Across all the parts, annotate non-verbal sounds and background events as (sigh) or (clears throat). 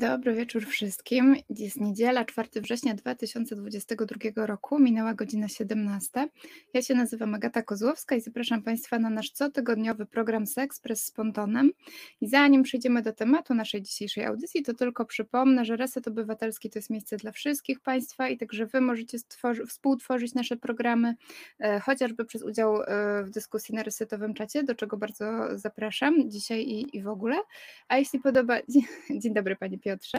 Dobry wieczór wszystkim. Jest niedziela, 4 września 2022 roku, minęła godzina 17. Ja się nazywam Agata Kozłowska i zapraszam Państwa na nasz cotygodniowy program Sexpress z Pontonem. I zanim przejdziemy do tematu naszej dzisiejszej audycji, to tylko przypomnę, że Reset Obywatelski to jest miejsce dla wszystkich Państwa i także Wy możecie współtworzyć nasze programy, e, chociażby przez udział e, w dyskusji na resetowym czacie, do czego bardzo zapraszam dzisiaj i, i w ogóle. A jeśli podoba... (laughs) Dzień dobry Panie Piotrze.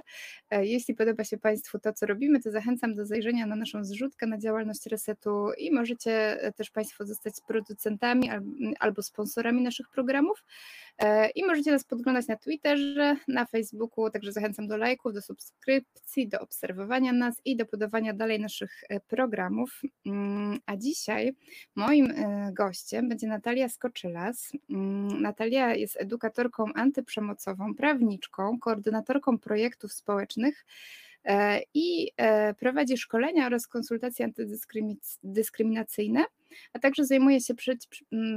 E, jeśli podoba się Państwu to, co robimy, to zachęcam do zajrzenia na naszą zrzutkę na działalność Resetu i możecie e, też Państwo zostać producentami albo sponsorami naszych programów e, i możecie nas podglądać na Twitterze, na Facebooku, także zachęcam do lajków, do subskrypcji, do obserwowania nas i do podawania dalej naszych programów. Mm, a dzisiaj moim gościem będzie Natalia Skoczylas. Mm, Natalia jest edukatorką antyprzemocową, prawniczką, koordynatorką projektów społecznych e, i e, prowadzi szkolenia oraz konsultacje antydyskryminacyjne, a także zajmuje się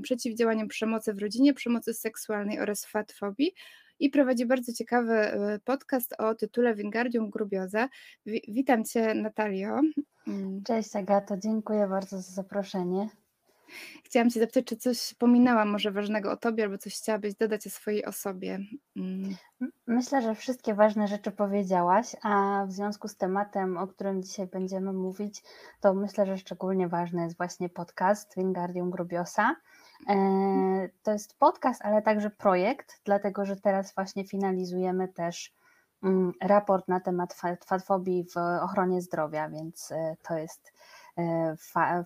przeciwdziałaniem przemocy w rodzinie, przemocy seksualnej oraz fatfobii i prowadzi bardzo ciekawy e, podcast o tytule Wingardium Grubioza. Witam Cię Natalio. Mm. Cześć Agato, dziękuję bardzo za zaproszenie. Chciałam Cię zapytać, czy coś pominęłam może ważnego o Tobie, albo coś chciałabyś dodać o swojej osobie? Mm. Myślę, że wszystkie ważne rzeczy powiedziałaś, a w związku z tematem, o którym dzisiaj będziemy mówić, to myślę, że szczególnie ważny jest właśnie podcast Wingardium Grubiosa. E, to jest podcast, ale także projekt, dlatego że teraz właśnie finalizujemy też mm, raport na temat fatfobii w ochronie zdrowia, więc e, to jest E,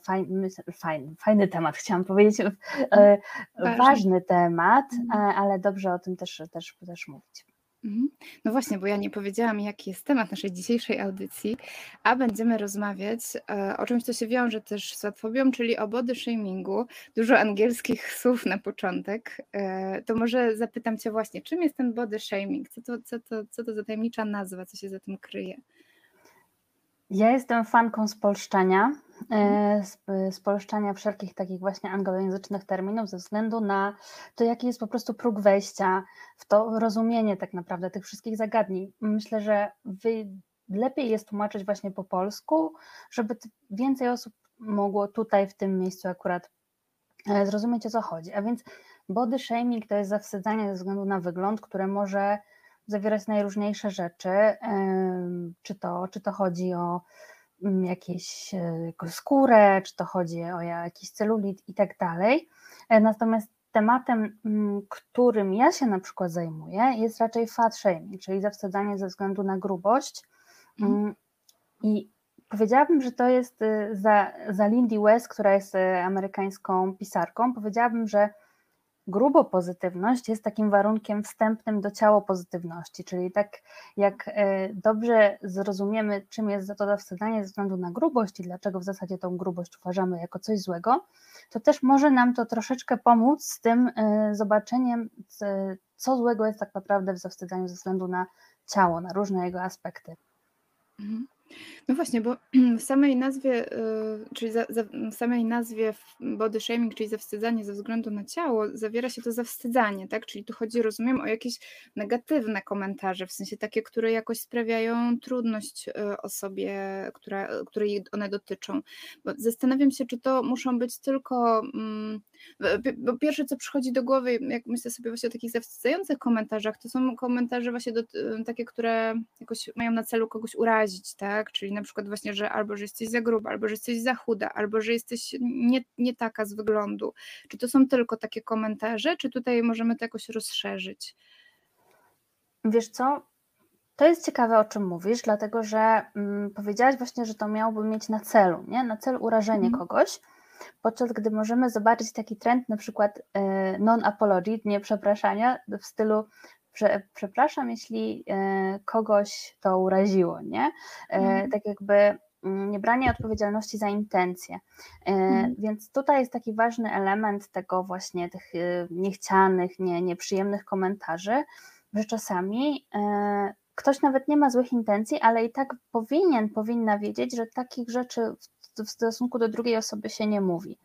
fajny, fajny, fajny temat, chciałam powiedzieć, e, ważny, ważny temat, mhm. ale dobrze o tym też, też, też mówić. Mhm. No właśnie, bo ja nie powiedziałam, jaki jest temat naszej dzisiejszej audycji, a będziemy rozmawiać e, o czymś, co się wiąże też z łatwobią, czyli o body shamingu. Dużo angielskich (laughs) słów na początek. To może zapytam Cię właśnie, czym jest ten body shaming? Co to, co to, co to za tajemnicza nazwa, co się za tym kryje? Ja jestem fanką spolszczania, e, spolszczania wszelkich takich właśnie anglojęzycznych terminów ze względu na to, jaki jest po prostu próg wejścia w to rozumienie tak naprawdę tych wszystkich zagadnień. Myślę, że lepiej jest tłumaczyć właśnie po polsku, żeby więcej osób mogło tutaj w tym miejscu akurat e, zrozumieć o co chodzi. A więc body shaming to jest zawstydzanie ze względu na wygląd, które może zawierać najróżniejsze rzeczy, czy to, czy to chodzi o mm, jakieś e, skórę, czy to chodzi o jakiś celulit i tak dalej. E, natomiast tematem, mm, którym ja się na przykład zajmuję, jest raczej fat shaming, czyli zawstydzanie ze względu na grubość. Mm. I powiedziałabym, że to jest e, za, za Lindy West, która jest amerykańską pisarką, powiedziałabym, że grubo pozytywność jest takim warunkiem wstępnym do ciało pozytywności, czyli tak jak e, dobrze zrozumiemy, czym jest to zawstydzanie ze względu na grubość i dlaczego w zasadzie tą grubość uważamy jako coś złego, to też może nam to troszeczkę pomóc z tym e, zobaczeniem, co złego jest tak naprawdę w zawstydzaniu ze względu na ciało, na różne jego aspekty. Mhm. No właśnie, bo (clears throat) w samej nazwie, y, czyli za, za, w samej nazwie body shaming, czyli zawstydzanie ze względu na ciało, zawiera się to zawstydzanie, tak? Czyli tu chodzi, rozumiem, o jakieś negatywne komentarze, w sensie takie, które jakoś sprawiają trudność y, osobie, która, której one dotyczą. Bo zastanawiam się, czy to muszą być tylko. Mm, pierwsze, co przychodzi do głowy, jak myślę sobie właśnie o takich zawstydzających komentarzach, to są komentarze właśnie do, y, takie, które jakoś mają na celu kogoś urazić, tak? Czyli na przykład właśnie, że albo, że jesteś za gruba, albo, że jesteś za chuda, albo, że jesteś nie, nie taka z wyglądu. Czy to są tylko takie komentarze, czy tutaj możemy to jakoś rozszerzyć? Wiesz co, to jest ciekawe, o czym mówisz, dlatego że mm, powiedziałaś właśnie, że to miałoby mieć na celu, nie? na cel urażenie mm. kogoś, podczas gdy możemy zobaczyć taki trend, na przykład e, non-apology, nie przepraszania, w stylu prze, przepraszam, jeśli e, kogoś to uraziło, nie? Mm. Tak jakby mm, nie branie odpowiedzialności za intencje. Mm. Więc tutaj jest taki ważny element tego właśnie tych niechcianych, nie, nieprzyjemnych komentarzy, że czasami ktoś nawet nie ma złych intencji, ale i tak powinien, powinna wiedzieć, że takich rzeczy w stosunku do drugiej osoby się nie mówi.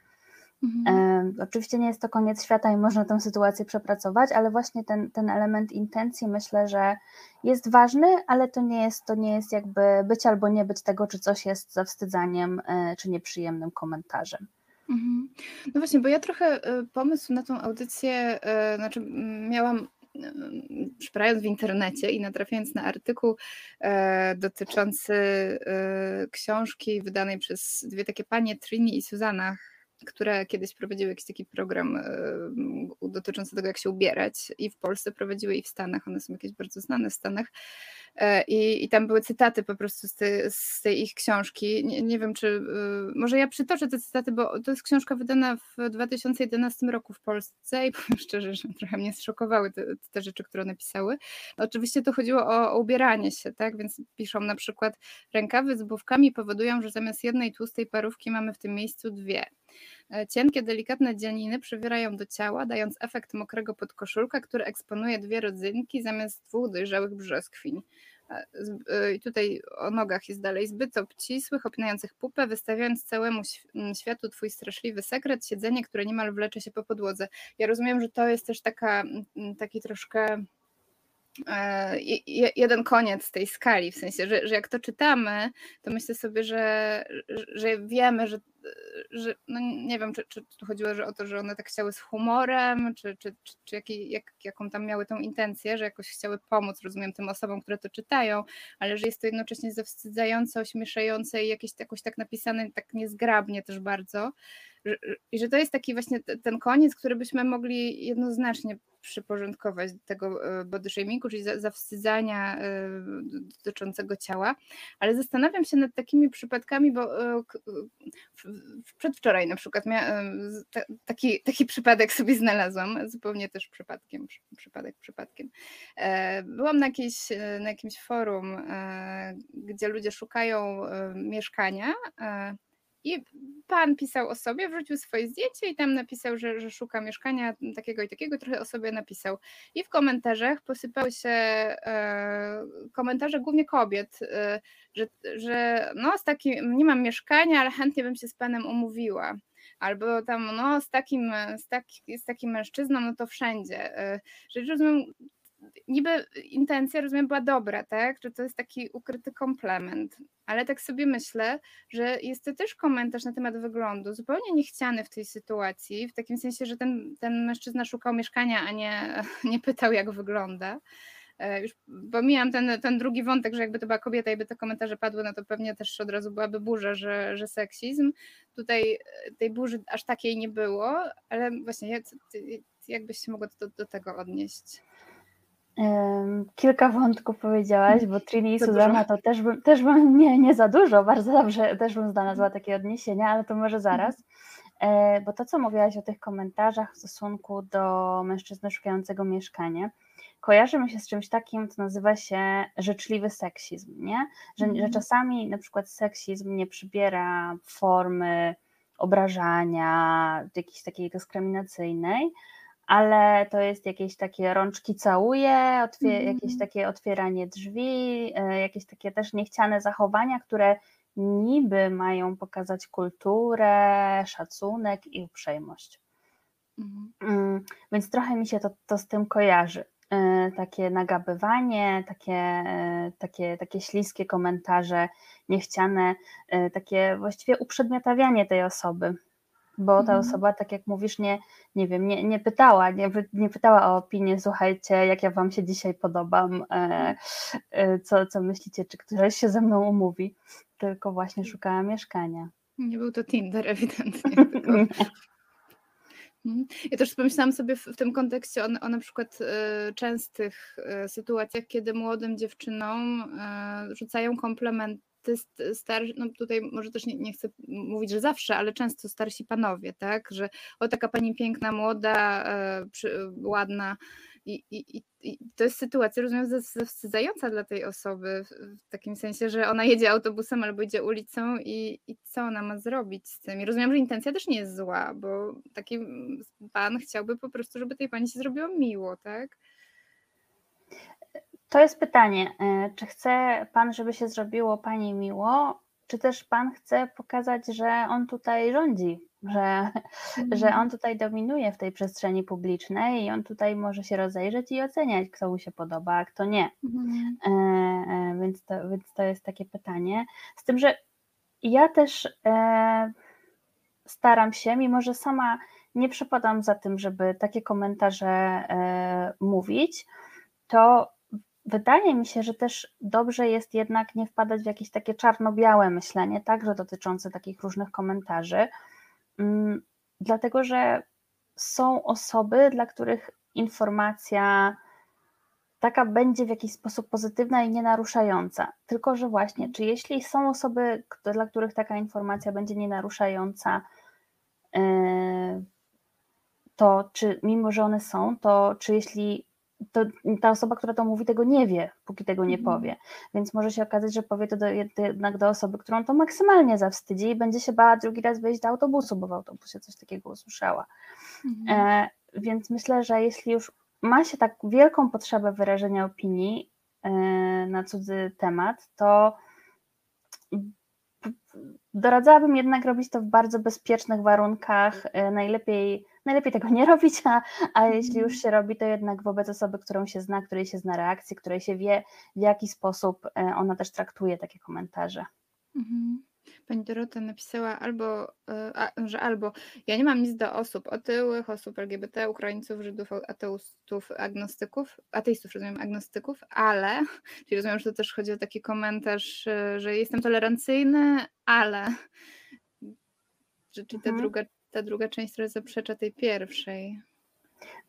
Mhm. Oczywiście nie jest to koniec świata i można tę sytuację przepracować, ale właśnie ten, ten element intencji myślę, że jest ważny, ale to nie jest, to nie jest jakby być albo nie być tego, czy coś jest zawstydzaniem, e, czy nieprzyjemnym komentarzem. Mhm. No właśnie, bo ja trochę e, pomysł na tą audycję, e, znaczy miałam szperając w internecie i natrafiając na artykuł e, dotyczący e, książki wydanej przez dwie takie panie, Trini i Suzana, które kiedyś prowadziły jakiś taki program e, dotyczący tego, jak się ubierać i w Polsce prowadziły i w Stanach, one są jakieś bardzo znane w Stanach I, I tam były cytaty po prostu z, tej, z tej ich książki. Nie, nie, wiem, czy y, może ja przytoczę te cytaty, bo to jest książka wydana w 2011 roku w Polsce i (laughs) powiem szczerze, że trochę mnie zszokowały te, te rzeczy, które one pisały. Oczywiście to chodziło o, o ubieranie się, tak? Więc piszą na przykład rękawy z bówkami powodują, że zamiast jednej tłustej parówki mamy w tym miejscu dwie. E, cienkie, delikatne dzianiny przywierają do ciała, dając efekt mokrego podkoszulka, który eksponuje dwie rodzynki zamiast dwóch dojrzałych brzeskwiń. E, e, I tutaj o nogach jest dalej zbyt obcisłych, opinających pupę, wystawiając całemu światu twój straszliwy sekret, siedzenie, które niemal wlecze się po podłodze. Ja rozumiem, że to jest też taka, taki troszkę jeden koniec tej skali, w sensie, że, że jak to czytamy, to myślę sobie, że, że wiemy, że, że no nie wiem, czy, czy chodziło o to, że one tak chciały z humorem, czy, czy, czy, czy jaki, jak, jaką tam miały tą intencję, że jakoś chciały pomóc, rozumiem, tym osobom, które to czytają, ale że jest to jednocześnie zawstydzające, ośmieszające i jakieś jakoś tak napisane tak niezgrabnie też bardzo, i że to jest taki właśnie ten koniec, który byśmy mogli jednoznacznie przyporządkować tego e, body shamingu, czyli zawstydzania e, dotyczącego ciała, ale zastanawiam się nad takimi przypadkami, bo e, przedwczoraj na przykład taki, taki przypadek sobie znalazłam, zupełnie też przypadkiem, przypadek przypadkiem. Byłam na, jakiejś, na jakimś forum, gdzie ludzie szukają mieszkania i pan pisał o sobie, wrzucił swoje zdjęcie i tam napisał, że, że szuka mieszkania takiego i takiego, trochę o sobie napisał. I w komentarzach posypały się e, komentarze głównie kobiet, e, że, że no z takim, nie mam mieszkania, ale chętnie bym się z panem umówiła albo tam no z takim, z, taki, z takim mężczyzną, no to wszędzie. Że rozumiem, niby intencja, rozumiem, była dobra, tak? Że to jest taki ukryty komplement, ale tak sobie myślę, że jest to też komentarz na temat wyglądu, zupełnie niechciany w tej sytuacji, w takim sensie, że ten, ten mężczyzna szukał mieszkania, a nie, (laughs) nie pytał, jak wygląda. E, już pomijam ten, ten drugi wątek, że jakby to była kobieta i by te komentarze padły, no to pewnie też od razu byłaby burza, że, że seksizm. Tutaj e, tej burzy aż takiej nie było, ale właśnie jak, jakbyś się mogła do, do tego odnieść? Kilka wątków powiedziałaś, bo Trini i Suzana to też bym, też bym nie, nie za dużo, bardzo dobrze, też bym znalazła takie odniesienia, ale to może zaraz. E, bo to, co mówiłaś o tych komentarzach w stosunku do mężczyzny szukającego mieszkania, kojarzy mi się z czymś takim, co nazywa się życzliwy seksizm, nie? Że, że mhm. czasami na przykład seksizm nie przybiera formy obrażania, jakiejś takiej dyskryminacyjnej, ale to jest jakieś takie rączki całuje, mm. jakieś takie otwieranie drzwi, e, jakieś takie też niechciane zachowania, które niby mają pokazać kulturę, szacunek i uprzejmość. Mm. Więc trochę mi się to, to z tym kojarzy. E, takie nagabywanie, takie, e, takie, takie śliskie komentarze, niechciane, takie właściwie uprzedmiotawianie tej osoby bo ta mhm. osoba, tak jak mówisz, nie, nie wiem, nie, nie pytała, nie, nie pytała o opinię, słuchajcie, jak ja wam się dzisiaj podobam, e, e, co, co myślicie, czy ktoś się ze mną umówi, tylko właśnie szukała mieszkania. Nie był to Tinder ewidentnie. (laughs) Mhm. Ja też pomyślałam sobie w, w tym kontekście o, o na przykład y, częstych y, sytuacjach, kiedy młodym dziewczynom y, rzucają komplement starsi, no tutaj może też nie, nie, chcę mówić, że zawsze, ale często starsi panowie, tak, że o taka pani piękna, młoda, e, przy, ładna i, i, i, to jest sytuacja, rozumiem, zawstydzająca dla tej osoby, w takim sensie, że ona jedzie autobusem albo idzie ulicą i, i co ona ma zrobić z tym. I rozumiem, że intencja też nie jest zła, bo taki pan chciałby po prostu, żeby tej pani się zrobiło miło, tak? To jest pytanie, e, czy chce Pan, żeby się zrobiło Pani miło, czy też Pan chce pokazać, że on tutaj rządzi że, że on tutaj dominuje w tej przestrzeni publicznej i on tutaj może się rozejrzeć i oceniać, kto mu się podoba, a kto nie. Mhm. E, e, więc, to, więc to jest takie pytanie. Z tym, że ja też e, staram się, mimo że sama nie przepadam za tym, żeby takie komentarze e, mówić, to wydaje mi się, że też dobrze jest jednak nie wpadać w jakieś takie czarno-białe myślenie, także dotyczące takich różnych komentarzy, mm, dlatego że są osoby, dla których informacja taka będzie w jakiś sposób pozytywna i nienaruszająca. Tylko, że właśnie, czy jeśli są osoby, dla których taka informacja będzie nienaruszająca, e, to czy mimo, że one są, to czy jeśli to ta osoba, która to mówi, tego nie wie, póki tego nie mhm. powie. Więc może się okazać, że powie to do, jednak do osoby, którą to maksymalnie zawstydzi i będzie się bała drugi raz wejść do autobusu, bo w autobusie coś takiego usłyszała. Mhm. E, więc myślę, że jeśli już ma się tak wielką potrzebę wyrażenia opinii e, na cudzy temat, to doradzałabym jednak robić to w bardzo bezpiecznych warunkach, e, najlepiej najlepiej tego nie robić, a, a jeśli już się robi, to jednak wobec osoby, którą się zna, której się zna reakcję, której się wie, w jaki sposób e, ona też traktuje takie komentarze. Mhm. Pani Dorota napisała albo, e, że albo ja nie mam nic do osób otyłych, osób LGBT, Ukraińców, Żydów, ateistów, agnostyków, ateistów, rozumiem, agnostyków, ale, (laughs) czyli rozumiem, że to też chodzi o taki komentarz, e, że jestem tolerancyjny, ale, czyli ta mhm. druga ta druga część trochę zaprzecza tej pierwszej.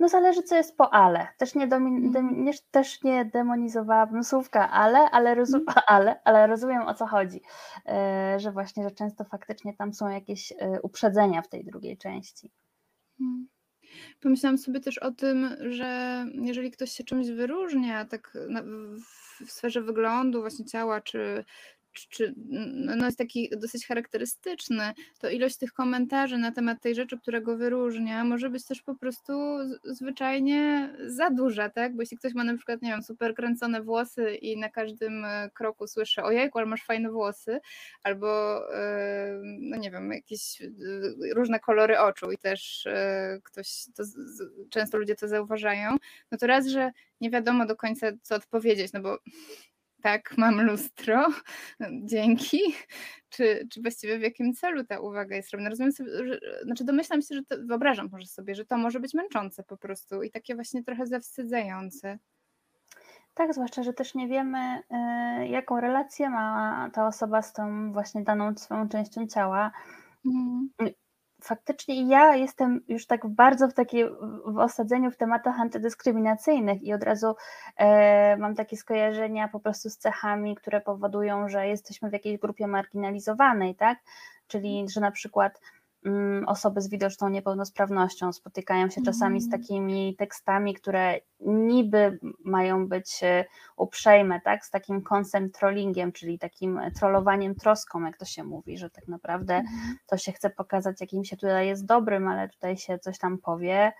No zależy, co jest po ale. Też nie, domin, mhm. nie, też nie demonizowałabym słówka ale, ale, mhm. (laughs) ale, ale rozumiem o co chodzi. Yy, że właśnie, że często faktycznie tam są jakieś yy, uprzedzenia w tej drugiej części. Mhm. Pomyślałam sobie też o tym, że jeżeli ktoś się czymś wyróżnia, tak w sferze wyglądu, właśnie ciała, czy, czy no jest taki dosyć charakterystyczny, to ilość tych komentarzy na temat tej rzeczy, która go wyróżnia, może być też po prostu zwyczajnie za duża, tak? Bo jeśli ktoś ma na przykład, nie wiem, super kręcone włosy i na każdym e, kroku słyszy ojejku, ale masz fajne włosy, albo e, no nie wiem, jakieś e, różne kolory oczu i też ktoś, to, często ludzie to zauważają, no to raz, że nie wiadomo do końca co odpowiedzieć, no bo tak, mam lustro, dzięki, czy, czy właściwie w jakim celu ta uwaga jest robiona. Rozumiem sobie, że, znaczy domyślam się, że to, wyobrażam może sobie, że to może być męczące po prostu i takie właśnie trochę zawstydzające. Tak, zwłaszcza, że też nie wiemy, y, jaką relację ma ta osoba z tą właśnie daną swoją częścią ciała. Mm faktycznie ja jestem już tak bardzo w takiej w osadzeniu w tematach antydyskryminacyjnych i od razu e, mam takie skojarzenia po prostu z cechami, które powodują, że jesteśmy w jakiejś grupie marginalizowanej, tak? Czyli, że na przykład osoby z widoczną niepełnosprawnością spotykają się czasami z mm. takimi tekstami, które niby mają być e, uprzejme, tak, z takim consent trollingiem, czyli takim trollowaniem troską, jak to się mówi, że tak naprawdę mhm. to się chce pokazać, jakim się tutaj jest dobrym, ale tutaj się coś tam powie.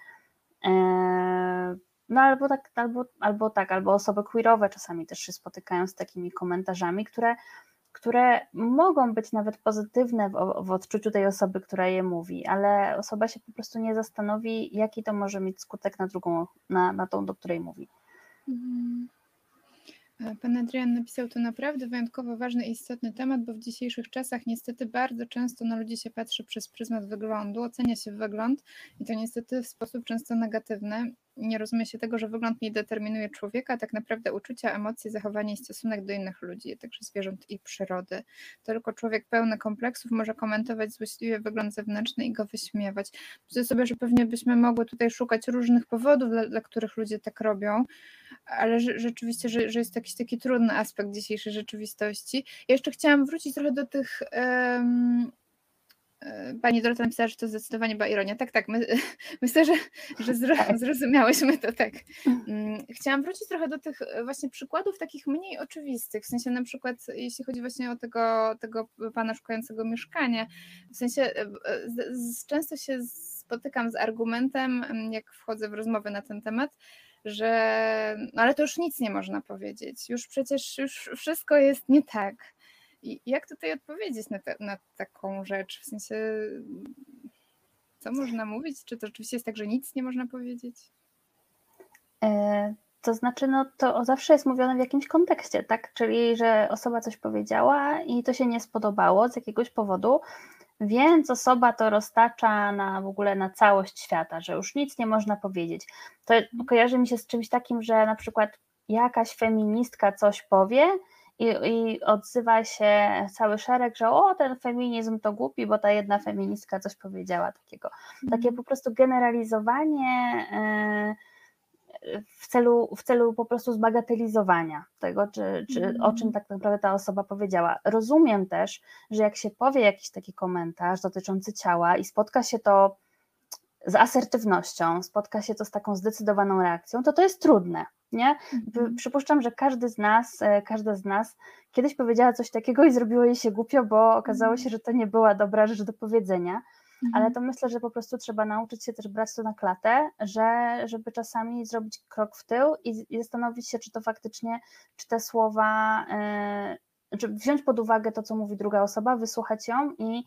E, no albo tak, albo, albo tak, albo osoby queerowe czasami też się spotykają z takimi komentarzami, które które mogą być nawet pozytywne w, w, odczuciu tej osoby, która je mówi, ale osoba się po prostu nie zastanowi, jaki to może mieć skutek na drugą, na, na tą, do której mówi. Mhm. Pan Adrian napisał to naprawdę wyjątkowo ważny i istotny temat, bo w dzisiejszych czasach niestety bardzo często na ludzi się patrzy przez pryzmat wyglądu, ocenia się wygląd i to niestety w sposób często negatywny nie rozumie się tego, że wygląd nie determinuje człowieka, tak naprawdę uczucia, emocje, zachowanie i stosunek do innych ludzi, także zwierząt i przyrody. Tylko człowiek pełny kompleksów może komentować złośliwie wygląd zewnętrzny i go wyśmiewać. Myślę sobie, że pewnie byśmy mogły tutaj szukać różnych powodów, dla, dla których ludzie tak robią, ale rzeczywiście, że, że jest jakiś taki trudny aspekt dzisiejszej rzeczywistości. Ja jeszcze chciałam wrócić trochę do tych. Pani Dorota napisała, że to zdecydowanie była ironia. Tak, tak, my, (laughs) myślę, że, że tak. zrozumiałyśmy to tak. Mm, chciałam wrócić trochę do tych właśnie przykładów takich mniej oczywistych, w sensie na przykład jeśli chodzi właśnie o tego, tego pana szukającego mieszkania, w sensie e, z, często się spotykam z argumentem, jak wchodzę w rozmowy na ten temat, że no ale to już nic nie można powiedzieć, już przecież już wszystko jest nie tak. I jak tutaj odpowiedzieć na, te, na taką rzecz? W sensie. Co można mówić? Czy to rzeczywiście jest tak, że nic nie można powiedzieć? E, to znaczy, no to zawsze jest mówione w jakimś kontekście, tak? Czyli, że osoba coś powiedziała i to się nie spodobało z jakiegoś powodu, więc osoba to roztacza na w ogóle na całość świata, że już nic nie można powiedzieć. To kojarzy mi się z czymś takim, że na przykład jakaś feministka coś powie i, i odzywa się cały szereg, że o, ten feminizm to głupi, bo ta jedna feministka coś powiedziała takiego. Takie mhm. po prostu generalizowanie. Yy, w celu, w celu po prostu zbagatelizowania tego, czy, czy o czym mhm. tak naprawdę ta osoba powiedziała. Rozumiem też, że jak się powie jakiś taki komentarz dotyczący ciała i spotka się to z asertywnością, spotka się to z taką zdecydowaną reakcją, to to jest trudne. Nie? Mhm. Przypuszczam, że każdy z nas, e, każda z nas kiedyś powiedziała coś takiego i zrobiło jej się głupio, bo okazało mhm. się, że to nie była dobra rzecz do powiedzenia ale mhm. to myślę, że po prostu trzeba nauczyć się też brać to na klatę, że, żeby czasami zrobić krok w tył i, i zastanowić się, czy to faktycznie, czy te słowa, yy, czy wziąć pod uwagę to, co mówi druga osoba, wysłuchać ją i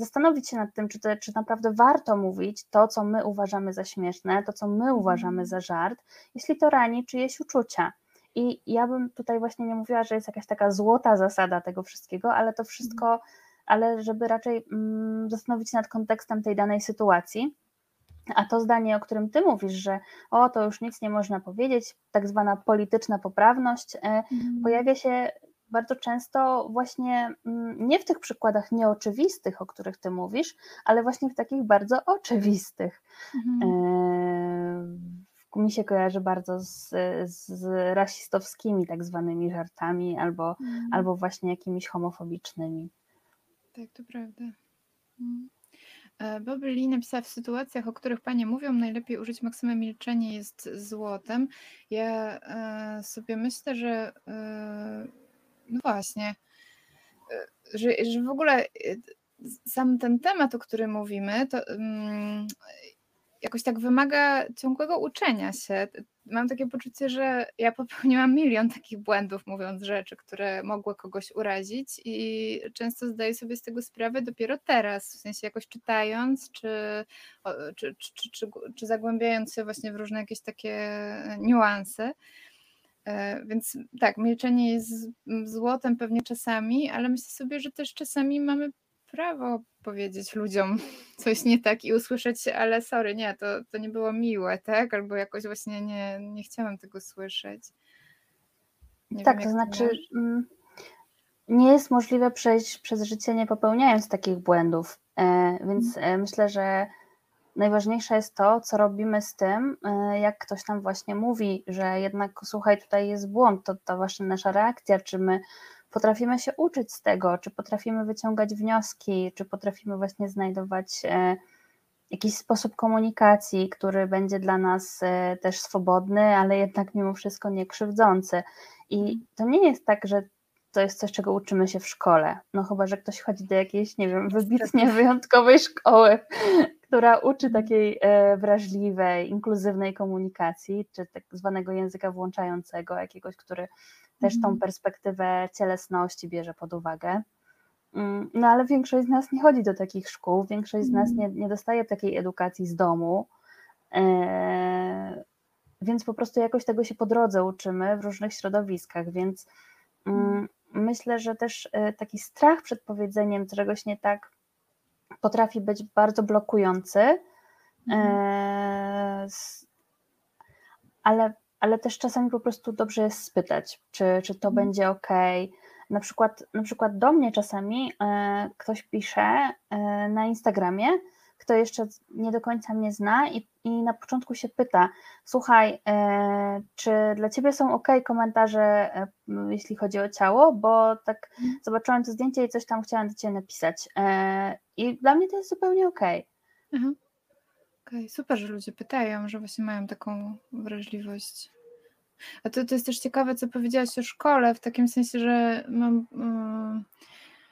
zastanowić się nad tym, czy, czy naprawdę warto mówić to, co my uważamy za śmieszne, to, co my uważamy za żart, jeśli to rani czyjeś uczucia. I ja bym tutaj właśnie nie mówiła, że jest jakaś taka złota zasada tego wszystkiego, ale to wszystko ale żeby raczej mm, zastanowić się nad kontekstem tej danej sytuacji. A to zdanie, o którym ty mówisz, że o, to już nic nie można powiedzieć, tak zwana polityczna poprawność, mm. pojawia się bardzo często właśnie mm, nie w tych przykładach nieoczywistych, o których ty mówisz, ale właśnie w takich bardzo oczywistych. Mm. mi się kojarzy bardzo z, z rasistowskimi tak zwanymi żartami albo, mm. albo właśnie jakimiś homofobicznymi. Tak, to prawda. Mm. E, Bobby Lee napisała w sytuacjach, o których Panie mówią, najlepiej użyć maksymy milczenie jest złotem. Ja e, sobie myślę, że e, no właśnie, że, że w ogóle sam ten temat, o którym mówimy, to mm, jakoś tak wymaga ciągłego uczenia się. Mam takie poczucie, że ja popełniłam milion takich błędów, mówiąc rzeczy, które mogły kogoś urazić, i często zdaję sobie z tego sprawę dopiero teraz, w sensie jakoś czytając, czy, czy, czy, czy, zagłębiając się właśnie w różne jakieś takie niuanse. E, więc tak, milczenie jest złotem pewnie czasami, ale myślę sobie, że też czasami mamy prawo powiedzieć ludziom (laughs) coś nie tak i usłyszeć, ale sorry, nie, to, to nie było miłe, tak? Albo jakoś właśnie nie, nie chciałam tego słyszeć. Nie tak, wiem, to znaczy nie jest możliwe przejść przez życie nie popełniając takich błędów, e, więc mm. e, myślę, że najważniejsze jest to, co robimy z tym, e, jak ktoś nam właśnie mówi, że jednak słuchaj, tutaj jest błąd, to, to właśnie nasza reakcja, czy my potrafimy się uczyć z tego, czy potrafimy wyciągać wnioski, czy potrafimy właśnie znajdować e, jakiś sposób komunikacji, który będzie dla nas e, też swobodny, ale jednak mimo wszystko nie krzywdzący. I to nie jest tak, że to jest coś, czego uczymy się w szkole. No chyba, że ktoś chodzi do jakiejś, nie wiem, wybitnie wyjątkowej szkoły, która uczy takiej e, wrażliwej, inkluzywnej komunikacji, czy tak zwanego języka włączającego, jakiegoś, który też tą mhm. perspektywę cielesności bierze pod uwagę. Mm, no ale większość z nas nie chodzi do takich szkół, większość z nas mhm. nie, nie dostaje takiej edukacji z domu, e, więc po prostu jakoś tego się po drodze uczymy w różnych środowiskach, więc mm, mhm. myślę, że też e, taki strach przed powiedzeniem czegoś nie tak potrafi być bardzo blokujący, e, ale ale też czasami po prostu dobrze jest spytać, czy, czy to mhm. będzie ok. Na przykład, na przykład do mnie czasami e, ktoś pisze e, na Instagramie, kto jeszcze nie do końca mnie zna i, i na początku się pyta, słuchaj, e, czy dla ciebie są ok komentarze, e, jeśli chodzi o ciało, bo tak mhm. zobaczyłam to zdjęcie i coś tam chciałam do ciebie napisać. E, I dla mnie to jest zupełnie ok. Mhm. Okej, super, że ludzie pytają, że właśnie mają taką wrażliwość. A to, to jest też ciekawe, co powiedziałaś o szkole, w takim sensie, że mam. Yy,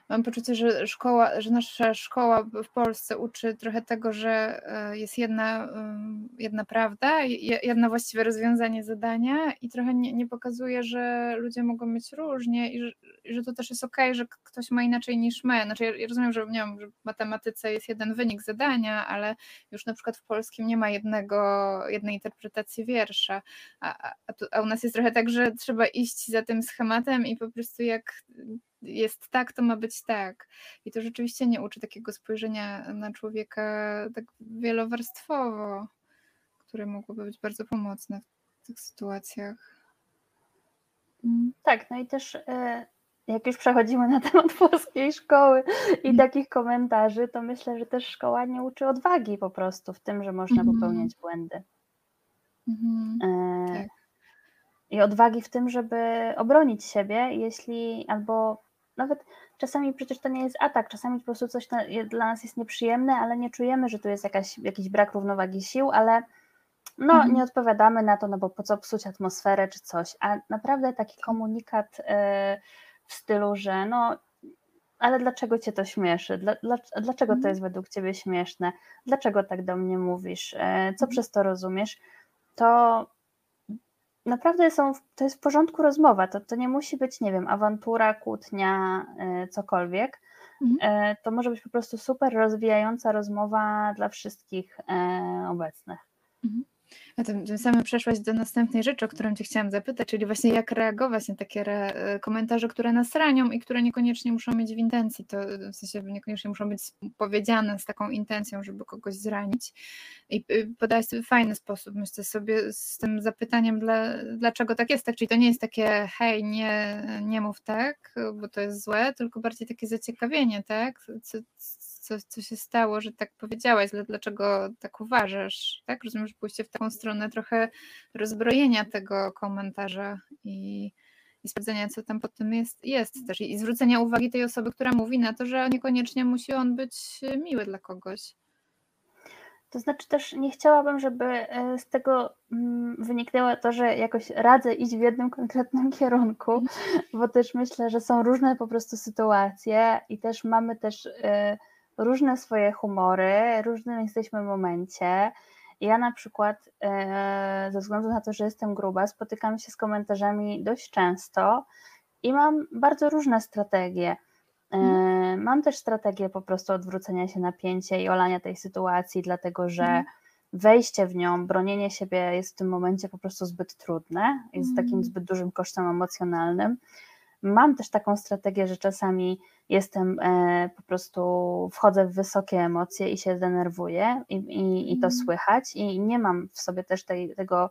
mam poczucie, że szkoła, że nasza szkoła w Polsce uczy trochę tego, że e, jest jedna, jedna prawda, jedno właściwe rozwiązanie zadania i trochę nie, nie pokazuje, że ludzie mogą mieć różnie i że, że to też jest okej, okay, że ktoś ma inaczej niż my. Znaczy ja, ja rozumiem, że, nie wiem, że w matematyce jest jeden wynik zadania, ale już na przykład w polskim nie ma jednego, jednej interpretacji wiersza, a, a, a u nas jest trochę tak, że trzeba iść za tym schematem i po prostu jak jest tak, to ma być tak. I to rzeczywiście nie uczy takiego spojrzenia na człowieka tak wielowarstwowo, które mogłoby być bardzo pomocne w tych sytuacjach. Mm. Tak, no i też e, jak już przechodzimy na temat polskiej szkoły i mm. takich komentarzy, to myślę, że też szkoła nie uczy odwagi po prostu w tym, że można mm. popełniać błędy. Mm. E, tak. I odwagi w tym, żeby obronić siebie, jeśli albo nawet czasami przecież to nie jest atak, czasami po prostu coś dla nas jest nieprzyjemne, ale nie czujemy, że tu jest jakaś, jakiś brak równowagi sił, ale no mhm. nie odpowiadamy na to, no bo po co psuć atmosferę czy coś, a naprawdę taki komunikat yy, w stylu, że no ale dlaczego cię to śmieszy? Dla, dla, dlaczego to mhm. jest według ciebie śmieszne? Dlaczego tak do mnie mówisz? Yy, co mhm. przez to rozumiesz? To naprawdę są, to jest w porządku rozmowa, to, to nie musi być, nie wiem, awantura, kłótnia, y, cokolwiek. Mhm. Y, to może być po prostu super rozwijająca rozmowa dla wszystkich y, obecnych. Mhm. A tym, tym samym przeszłaś do następnej rzeczy, o którą Cię chciałam zapytać, czyli właśnie jak reagować na takie re, komentarze, które nas ranią i które niekoniecznie muszą mieć w intencji, to w sensie niekoniecznie muszą być powiedziane z taką intencją, żeby kogoś zranić. I podałaś sobie fajny sposób, myślę sobie, z tym zapytaniem, dla, dlaczego tak jest, tak? Czyli to nie jest takie, hej, nie, nie mów tak, bo to jest złe, tylko bardziej takie zaciekawienie, tak? Co, co, co się stało, że tak powiedziałaś, dlaczego tak uważasz, tak? Rozumiem, że pójście w taką stronę trochę rozbrojenia tego komentarza i, i sprawdzenia, co tam pod tym jest, jest też i zwrócenia uwagi tej osoby, która mówi na to, że niekoniecznie musi on być miły dla kogoś. To znaczy też nie chciałabym, żeby e, z tego mm, wyniknęło to, że jakoś radzę iść w jednym konkretnym (laughs) kierunku, mhm. bo też myślę, że są różne po prostu sytuacje i też mamy też e, różne swoje humory, różnym jesteśmy momencie. Ja na przykład e, ze względu na to, że jestem gruba, spotykam się z komentarzami dość często i mam bardzo różne strategie. E, mhm. Mam też strategię po prostu odwrócenia się napięcie i olania tej sytuacji, dlatego że mhm. wejście w nią, bronienie siebie jest w tym momencie po prostu zbyt trudne, jest takim mhm. zbyt dużym kosztem emocjonalnym. Mam też taką strategię, że czasami jestem e, po prostu, wchodzę w wysokie emocje i się zdenerwuję i, i, i to mhm. słychać i nie mam w sobie też tej, tego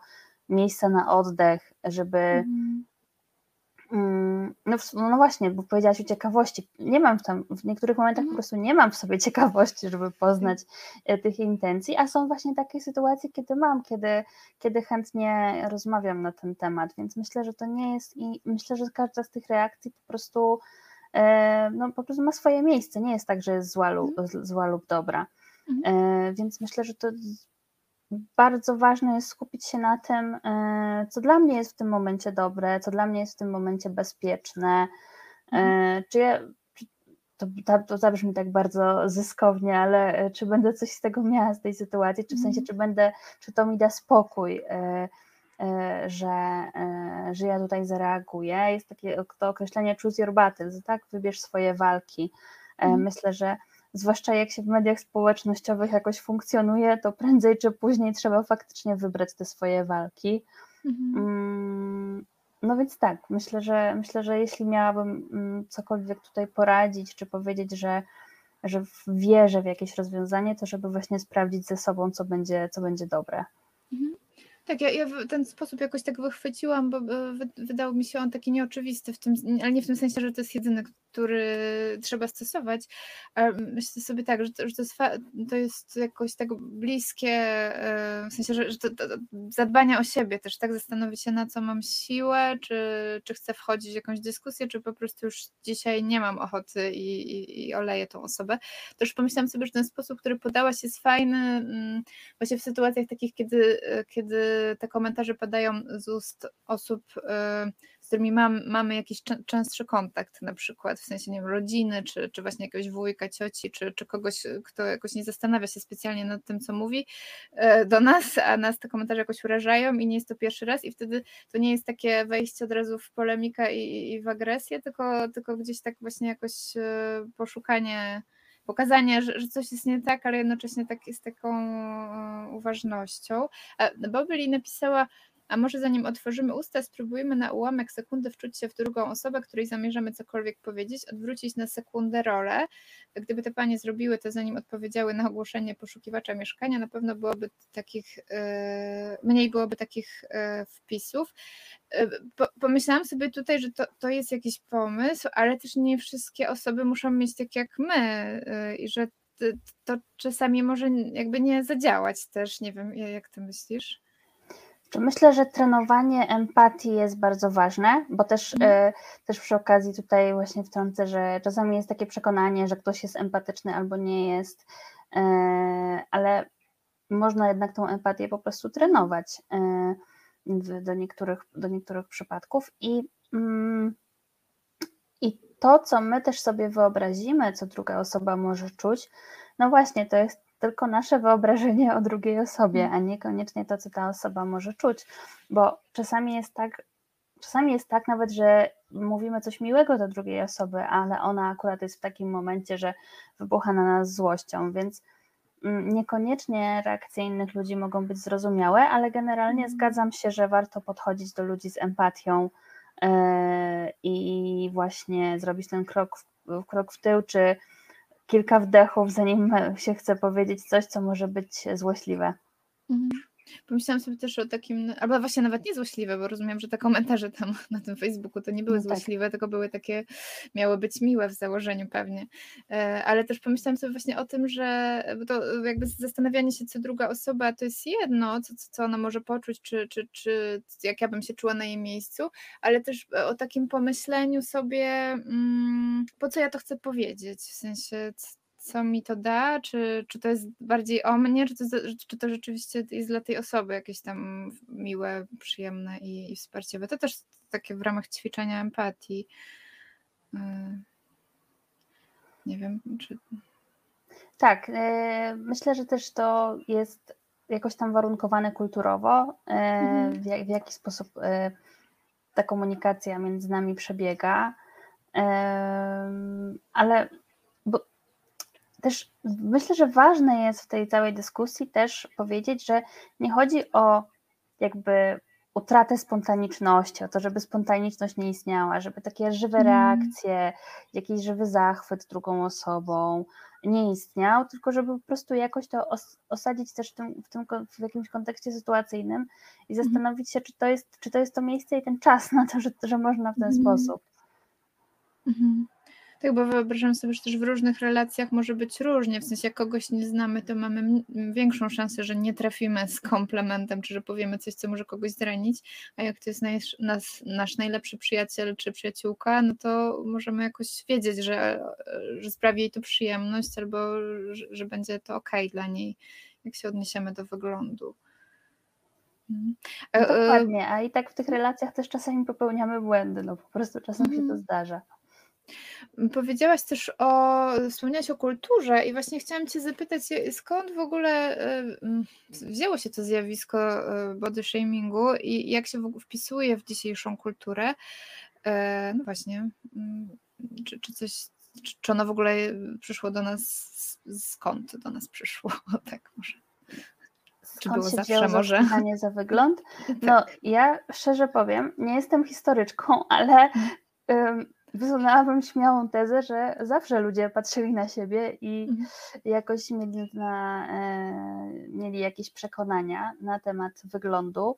miejsca na oddech, żeby mm, no, no, właśnie, bo powiedziałaś o ciekawości. Nie mam tam, w niektórych momentach po mhm. prostu nie mam w sobie (laughs) ciekawości, żeby poznać e, tych intencji, a są właśnie takie sytuacje, kiedy mam, kiedy, kiedy chętnie rozmawiam na ten temat, więc myślę, że to nie jest i myślę, że każda z tych reakcji po prostu E, no, po prostu ma swoje miejsce. Nie jest tak, że jest zła lub, mhm. zła lub dobra. Mhm. E, więc myślę, że to bardzo ważne jest skupić się na tym, e, co dla mnie jest w tym momencie dobre, co dla mnie jest w tym momencie bezpieczne. Mhm. Czy ja, to, to zabrzmi tak bardzo zyskownie, ale czy będę coś z tego miała, z tej sytuacji, czy w sensie, czy będę, czy to mi da spokój, E, że, e, że ja tutaj zareaguję. Jest takie to określenie choose your battles, tak? Wybierz swoje walki. Mm. Myślę, że zwłaszcza jak się w mediach społecznościowych jakoś funkcjonuje, to prędzej czy później trzeba faktycznie wybrać te swoje walki. Mm. No więc tak, myślę, że myślę, że jeśli miałabym mm, cokolwiek tutaj poradzić, czy powiedzieć, że, że wierzę w jakieś rozwiązanie, to żeby właśnie sprawdzić ze sobą, co będzie, co będzie dobre. Mhm. Tak, ja, ja ten sposób jakoś tak wychwyciłam, bo wydał mi się on taki nieoczywisty, w tym, ale nie w tym sensie, że to jest jedyny, który trzeba stosować. Myślę sobie tak, że to, że to, jest, to jest jakoś tak bliskie, e, w sensie, że, że to, to, zadbania o siebie też, tak, zastanowić się na co mam siłę, czy, czy chcę wchodzić w jakąś dyskusję, czy po prostu już dzisiaj nie mam ochoty i, i, i oleję tą osobę. Też pomyślałam sobie, że ten sposób, który podałaś jest fajny mm, właśnie w sytuacjach takich, kiedy, kiedy te komentarze padają z ust osób, z którymi mam, mamy jakiś częstszy kontakt, na przykład w sensie nie wiem, rodziny, czy, czy właśnie jakiegoś wujka, cioci, czy, czy kogoś, kto jakoś nie zastanawia się specjalnie nad tym, co mówi e, do nas, a nas te komentarze jakoś urażają i nie jest to pierwszy raz i wtedy to nie jest takie wejście od razu w polemikę i, i w agresję, tylko, tylko gdzieś tak właśnie jakoś e, poszukanie pokazanie, że, że, coś jest nie tak, ale jednocześnie tak z taką e, uważnością. Bobby napisała, a może zanim otworzymy usta, spróbujmy na ułamek sekundy wczuć się w drugą osobę, której zamierzamy cokolwiek powiedzieć, odwrócić na sekundę rolę. Gdyby te panie zrobiły to, zanim odpowiedziały na ogłoszenie poszukiwacza mieszkania, na pewno byłoby takich, yy, mniej byłoby takich yy, wpisów. Yy, pomyślałam sobie tutaj, że to, to jest jakiś pomysł, ale też nie wszystkie osoby muszą mieć tak jak my i że to czasami może jakby nie zadziałać też. Nie wiem, jak ty myślisz? Myślę, że trenowanie empatii jest bardzo ważne, bo też, mhm. y, też przy okazji tutaj właśnie wtrącę, że czasami jest takie przekonanie, że ktoś jest empatyczny albo nie jest, y, ale można jednak tą empatię po prostu trenować y, do, niektórych, do niektórych przypadków i, mm, i to, co my też sobie wyobrazimy, co druga osoba może czuć, no właśnie, to jest tylko nasze wyobrażenie o drugiej osobie, a niekoniecznie to, co ta osoba może czuć, bo czasami jest tak, czasami jest tak nawet, że mówimy coś miłego do drugiej osoby, ale ona akurat jest w takim momencie, że wybucha na nas złością, więc mm, niekoniecznie reakcje innych ludzi mogą być zrozumiałe, ale generalnie mhm. zgadzam się, że warto podchodzić do ludzi z empatią yy, i właśnie zrobić ten krok w, krok w tył, czy kilka wdechów, zanim się chce powiedzieć coś, co może być złośliwe. Mhm. Pomyślałam sobie też o takim, albo właśnie nawet nie złośliwe, bo rozumiem, że te komentarze tam (laughs) na tym Facebooku to nie były no tak. złośliwe, tylko były takie, miały być miłe w założeniu pewnie. E, ale też pomyślałam sobie właśnie o tym, że to jakby zastanawianie się, co druga osoba to jest jedno, co, co ona może poczuć, czy, czy, czy jak ja bym się czuła na jej miejscu, ale też o takim pomyśleniu sobie, mm, po co ja to chcę powiedzieć, w sensie co mi to da, czy, czy to jest bardziej o mnie, czy to, czy to rzeczywiście jest dla tej osoby jakieś tam miłe, przyjemne i, i wsparciowe. To też takie w ramach ćwiczenia empatii. Y, nie wiem, czy. Tak, y, myślę, że też to jest jakoś tam warunkowane kulturowo, y, mhm. w, w jaki sposób ta komunikacja między nami przebiega. Ale też myślę, że ważne jest w tej całej dyskusji też powiedzieć, że nie chodzi o jakby utratę spontaniczności, o to, żeby spontaniczność nie istniała, żeby takie żywe mhm. reakcje, jakiś żywy zachwyt drugą osobą nie istniał, tylko żeby po prostu jakoś to os osadzić też w, tym, w, tym, w jakimś kontekście sytuacyjnym i mhm. zastanowić się, czy to jest, czy to, jest to miejsce i ten czas na to, że, że można w ten mm. sposób. Mm. Tak, bo wyobrażam sobie, że też w różnych relacjach może być różnie. W sensie, jak kogoś nie znamy, to mamy większą szansę, że nie trafimy z komplementem, czy że powiemy coś, co może kogoś zranić. A jak to jest nasz, nasz, nasz najlepszy przyjaciel czy przyjaciółka, no to możemy jakoś wiedzieć, że, że sprawi jej to przyjemność, albo że, że będzie to ok dla niej, jak się odniesiemy do wyglądu. No dokładnie, a i tak w tych relacjach też czasami popełniamy błędy, no po prostu czasem się to mhm. zdarza. Powiedziałaś też o, wspomniałaś o kulturze i właśnie chciałam Cię zapytać, skąd w ogóle wzięło się to zjawisko e, body shamingu i jak się wpisuje w dzisiejszą kulturę? E, no właśnie, mm, czy, czy coś, czy ono w ogóle przyszło do nas, skąd do nas przyszło? (laughs) Tak może. Skąd czy było zawsze może? za wygląd? (laughs) No, tak. ja szczerze powiem, nie jestem historyczką, ale um, wysunęłabym śmiałą tezę, że zawsze ludzie patrzyli na siebie i mhm. jakoś mieli, na, e, mieli jakieś przekonania na temat wyglądu,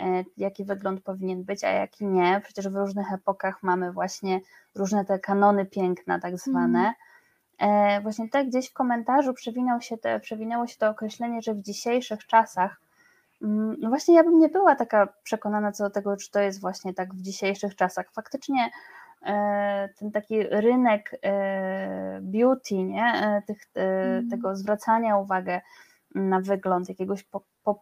e, jaki wygląd powinien być, a jaki nie. Przecież w różnych epokach mamy właśnie różne te kanony piękna, tak zwane. E, właśnie tak gdzieś w komentarzu przewinął się te, przewinęło się to określenie, że w dzisiejszych czasach mm, no właśnie ja bym nie była taka przekonana co do tego, czy to jest właśnie tak w dzisiejszych czasach. Faktycznie ten taki rynek e, beauty, nie? E, tych, mhm. tego zwracania uwagi na wygląd, jakiegoś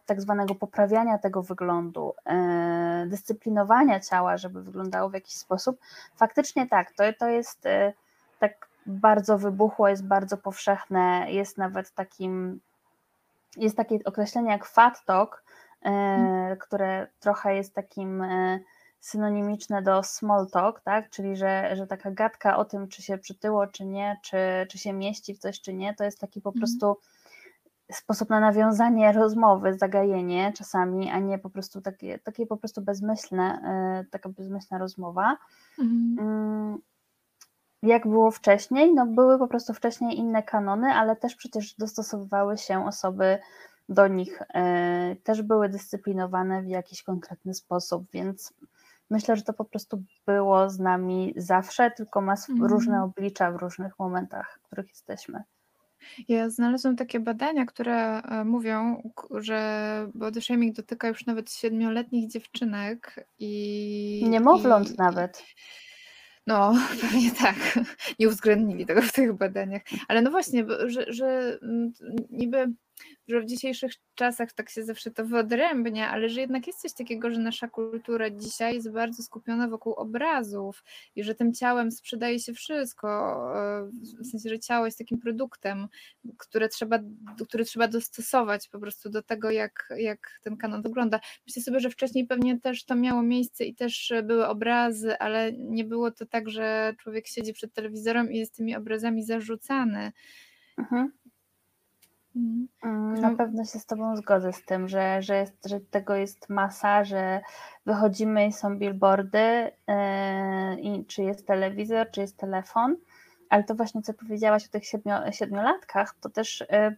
tak zwanego poprawiania tego wyglądu, e, dyscyplinowania ciała, żeby wyglądało w jakiś sposób, faktycznie tak, to, to jest e, tak bardzo wybuchło, jest bardzo powszechne, jest nawet takim, jest takie określenie jak fat talk, mm. które trochę jest takim synonimiczne do small talk, tak? czyli że, że taka gadka o tym, czy się przytyło, czy nie, czy, czy się mieści w coś, czy nie, to jest taki po mhm. prostu sposób na nawiązanie rozmowy, zagajenie czasami, a nie po prostu takie, takie po prostu bezmyślne, y, taka bezmyślna rozmowa. Mhm. Mm, jak było wcześniej? No były po prostu wcześniej inne kanony, ale też przecież dostosowywały się osoby do nich, y, też były dyscyplinowane w jakiś konkretny sposób, więc myślę, że to po prostu było z nami zawsze, tylko ma mhm. różne oblicza w różnych momentach, w których jesteśmy. Ja znalazłam takie badania, które e, mówią, że body shaming dotyka już nawet siedmioletnich dziewczynek i. Niemowląt i, nawet. No, (laughs) pewnie tak. Nie uwzględnili tego w tych badaniach. Ale no właśnie, że, że mm, niby że w dzisiejszych czasach tak się zawsze to wyodrębnia, ale że jednak jest coś takiego, że nasza kultura dzisiaj jest bardzo skupiona wokół obrazów i że tym ciałem sprzedaje się wszystko, e, w sensie, że ciało jest takim produktem, które trzeba, który trzeba dostosować po prostu do tego, jak, jak ten kanon wygląda. Myślę sobie, że wcześniej pewnie też to miało miejsce i też były obrazy, ale nie było to tak, że człowiek siedzi przed telewizorem i jest tymi obrazami zarzucany. Mhm. Mhm. Mm, na pewno się z Tobą zgodzę z tym, że, że, jest, że tego jest masa, że wychodzimy i są billboardy, yy, i czy jest telewizor, czy jest telefon, ale to właśnie co powiedziałaś o tych siedmio, siedmiolatkach, to też yy,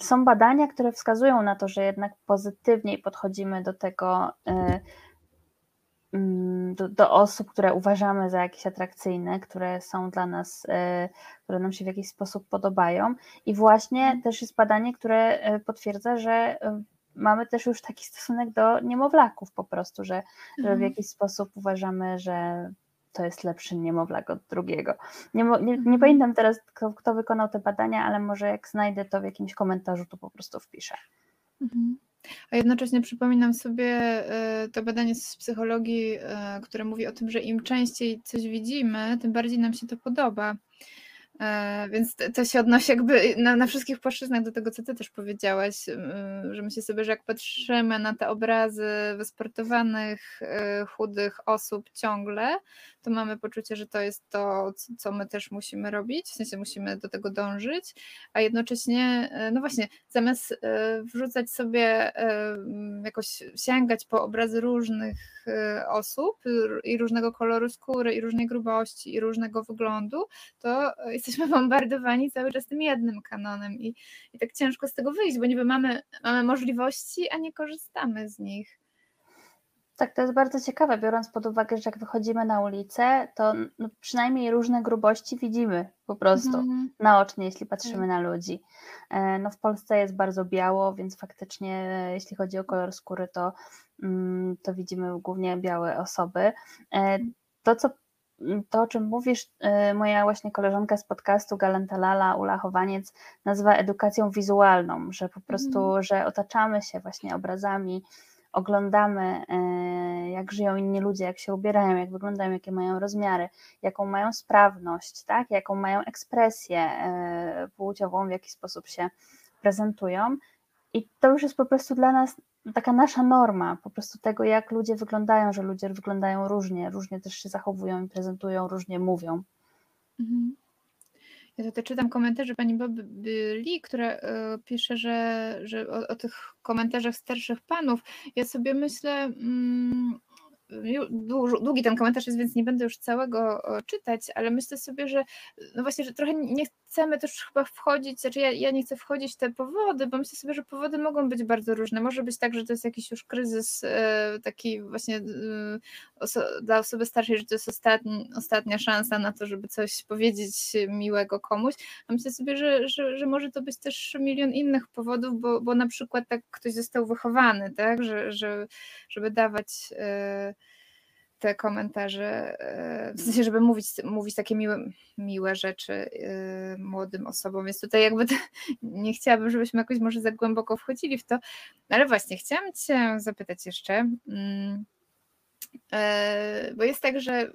są badania, które wskazują na to, że jednak pozytywniej podchodzimy do tego, yy, do, do, osób, które uważamy za jakieś atrakcyjne, które są dla nas, e, które nam się w jakiś sposób podobają. I właśnie mhm. też jest badanie, które e, potwierdza, że e, mamy też już taki stosunek do niemowlaków po prostu, że, że w mhm. jakiś sposób uważamy, że to jest lepszy niemowlak od drugiego. Nie, nie, nie mhm. pamiętam teraz, kto, kto, wykonał te badania, ale może jak znajdę to w jakimś komentarzu, to po prostu wpiszę. Mhm. A jednocześnie przypominam sobie e, to badanie z psychologii, e, które mówi o tym, że im częściej coś widzimy, tym bardziej nam się to podoba. E, więc to się odnosi jakby na, na, wszystkich płaszczyznach do tego, co ty też powiedziałaś, że myślę sobie, że jak patrzymy na te obrazy wysportowanych, chudych osób ciągle, to mamy poczucie, że to jest to, co my też musimy robić, w sensie musimy do tego dążyć, a jednocześnie, e, no właśnie, zamiast e, wrzucać sobie, e, jakoś sięgać po obrazy różnych osób i różnego koloru skóry, i różnej grubości, i różnego wyglądu, to jesteśmy (laughs) bombardowani cały czas tym jednym kanonem i, i tak ciężko z tego wyjść, bo niby mamy, mamy możliwości, a nie korzystamy z nich. Tak, to jest bardzo ciekawe, biorąc pod uwagę, że jak wychodzimy na ulicę, to no przynajmniej różne grubości widzimy po prostu mm. naocznie, jeśli patrzymy tak. na ludzi. E, no w Polsce jest bardzo biało, więc faktycznie jeśli chodzi o kolor skóry, to, mm, to widzimy głównie białe osoby. E, to, co to, o czym mówisz, e, moja właśnie koleżanka z podcastu Galenta Lala, Ula Chowaniec, nazywa edukacją wizualną, że po prostu, mm. że otaczamy się właśnie obrazami, oglądamy, e, jak żyją inni ludzie, jak się ubierają, jak wyglądają, jakie mają rozmiary, jaką mają sprawność, tak? jaką mają ekspresję e, płciową, w jaki sposób się prezentują. I to już jest po prostu dla nas taka nasza norma, po prostu tego, jak ludzie wyglądają, że ludzie wyglądają różnie, różnie też się zachowują i prezentują, różnie mówią. Mhm. Ja tutaj czytam komentarze pani Boby Lee, która y, pisze, że, że o, o, tych komentarzach starszych panów. Ja sobie myślę, mm, długi ten komentarz jest, więc nie będę już całego czytać, ale myślę sobie, że no właśnie, że trochę nie chcemy też chyba wchodzić, znaczy ja, ja nie chcę wchodzić w te powody, bo myślę sobie, że powody mogą być bardzo różne. Może być tak, że to jest jakiś już kryzys e, taki właśnie e, oso dla osoby starszej, że to jest ostatni, ostatnia szansa na to, żeby coś powiedzieć miłego komuś, a myślę sobie, że, że, że może to być też milion innych powodów, bo, bo na przykład tak ktoś został wychowany, tak, że, że żeby dawać e, te komentarze, e, w sensie, żeby mówić, mówić takie miłe, miłe rzeczy e, młodym osobom. Więc tutaj jakby to, (laughs) nie chciałabym, żebyśmy jakoś może za głęboko wchodzili w to, ale właśnie chciałam Cię zapytać jeszcze, mm, e, bo jest tak, że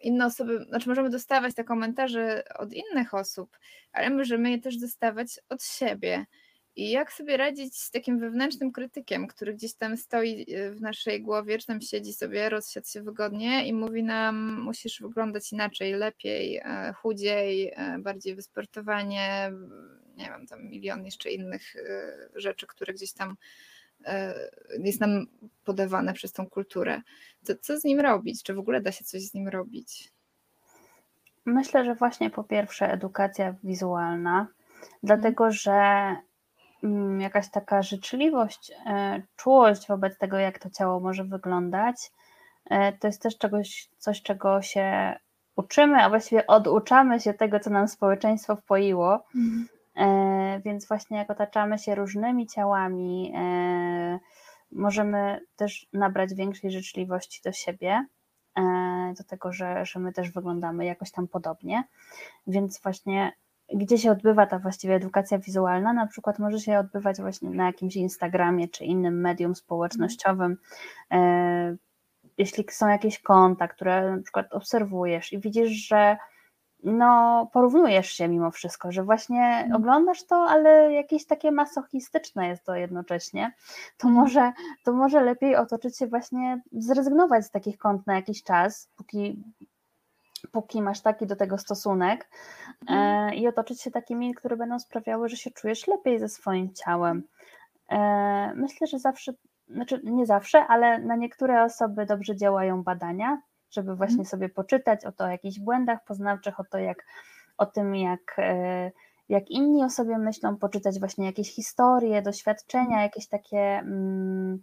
inne osoby, znaczy możemy dostawać te komentarze od innych osób, ale możemy je też dostawać od siebie. I jak sobie radzić z takim wewnętrznym krytykiem, który gdzieś tam stoi e, w naszej głowie, czy tam siedzi sobie, rozsiadł się wygodnie i mówi nam, musisz wyglądać inaczej, lepiej, e, chudziej, e, bardziej wysportowanie, nie wiem, tam milion jeszcze innych rzeczy, które gdzieś tam jest nam podawane przez tą kulturę. To co z nim robić? Czy w ogóle da się coś z nim robić? Myślę, że właśnie po pierwsze edukacja wizualna, dlatego że jakaś taka życzliwość, e, czułość wobec tego, jak to ciało może wyglądać, e, to jest też czegoś, coś, czego się uczymy, a właściwie oduczamy się tego, co nam społeczeństwo wpoiło. Mhm. E, więc właśnie jak otaczamy się różnymi ciałami, możemy też nabrać większej życzliwości do siebie, do tego, że, że my też wyglądamy jakoś tam podobnie. Więc właśnie gdzie się odbywa ta właściwie edukacja wizualna, na przykład może się odbywać właśnie na jakimś Instagramie czy innym medium społecznościowym. E, jeśli są jakieś konta, które na przykład obserwujesz i widzisz, że no, porównujesz się mimo wszystko, że właśnie mhm. oglądasz to, ale jakieś takie masochistyczne jest to jednocześnie, to może, to może lepiej otoczyć się właśnie, zrezygnować z takich kont na jakiś czas, póki póki masz taki do tego stosunek e, mhm. i otoczyć się takimi, które będą sprawiały, że się czujesz lepiej ze swoim ciałem. E, myślę, że zawsze, znaczy nie zawsze, ale na niektóre osoby dobrze działają badania, żeby właśnie mhm. sobie poczytać o to o jakichś błędach poznawczych, o to jak o tym, jak, e, jak inni o sobie myślą, poczytać właśnie jakieś historie, doświadczenia, jakieś takie. Mm,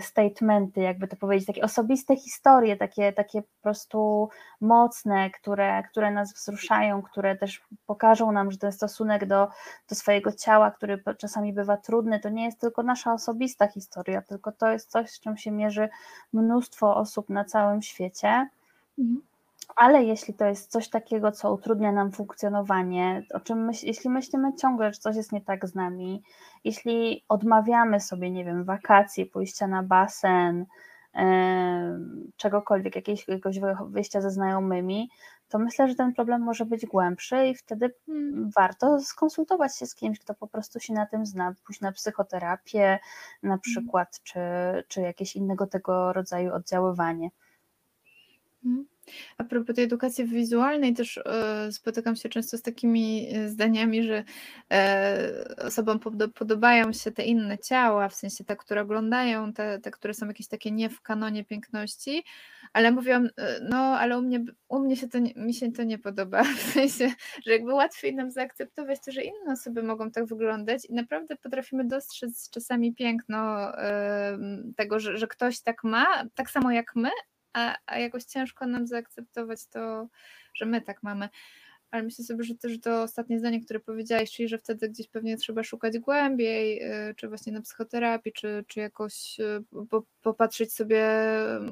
statementy, jakby to powiedzieć, takie osobiste historie, takie, takie po prostu mocne, które, które nas wzruszają, które też pokażą nam, że ten stosunek do, do swojego ciała, który czasami bywa trudny, to nie jest tylko nasza osobista historia, tylko to jest coś, z czym się mierzy mnóstwo osób na całym świecie. Mhm ale jeśli to jest coś takiego, co utrudnia nam funkcjonowanie, o czym myśl, jeśli myślimy ciągle, że coś jest nie tak z nami, jeśli odmawiamy sobie, nie wiem, wakacji, pójścia na basen, yy, czegokolwiek, jakiegoś wyjścia ze znajomymi, to myślę, że ten problem może być głębszy i wtedy hmm. warto skonsultować się z kimś, kto po prostu się na tym zna, pójść na psychoterapię na hmm. przykład, czy, czy jakieś innego tego rodzaju oddziaływanie. Hmm. A propos tej edukacji wizualnej, też e, spotykam się często z takimi e, zdaniami, że e, osobom podobają się te inne ciała, w sensie te, które oglądają, te, te, które są jakieś takie nie w kanonie piękności, ale mówią, no ale u mnie, u mnie się to mi się to nie podoba, (laughs) w sensie, że jakby łatwiej nam zaakceptować to, że inne osoby mogą tak wyglądać i naprawdę potrafimy dostrzec czasami piękno tego, że, że ktoś tak ma, tak samo jak my, a, a jakoś ciężko nam zaakceptować to, że my tak mamy. Ale myślę sobie, że też to ostatnie zdanie, które powiedziałaś, czyli że wtedy gdzieś pewnie trzeba szukać głębiej, y, czy właśnie na psychoterapii, czy, czy jakoś y, popatrzeć sobie,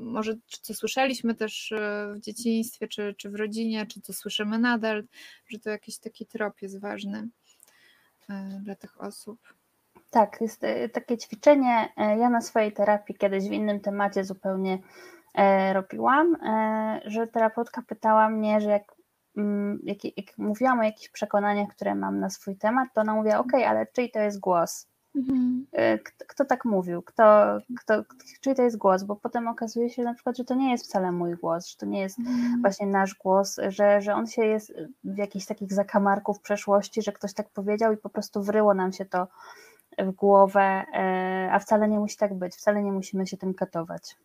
może co słyszeliśmy też y, w dzieciństwie, czy, czy w rodzinie, czy co słyszymy nadal, że to jakiś taki trop jest ważny dla tych osób. Tak, jest takie ćwiczenie. Ja na swojej terapii kiedyś w innym temacie zupełnie robiłam, e, że terapeutka pytała mnie, że jak, mm, jak, jak mówiłam o jakichś przekonaniach, które mam na swój temat, to ona mówiła, ok, ale czyj to jest głos? Mhm. E, kto, kto, tak mówił? Kto, kto, czyj to jest głos? Bo potem okazuje się na przykład, że to nie jest wcale mój głos, że to nie jest mhm. właśnie nasz głos, że, że on się jest w jakichś takich zakamarków przeszłości, że ktoś tak powiedział i po prostu wryło nam się to w głowę, a wcale nie musi tak być, wcale nie musimy się tym katować.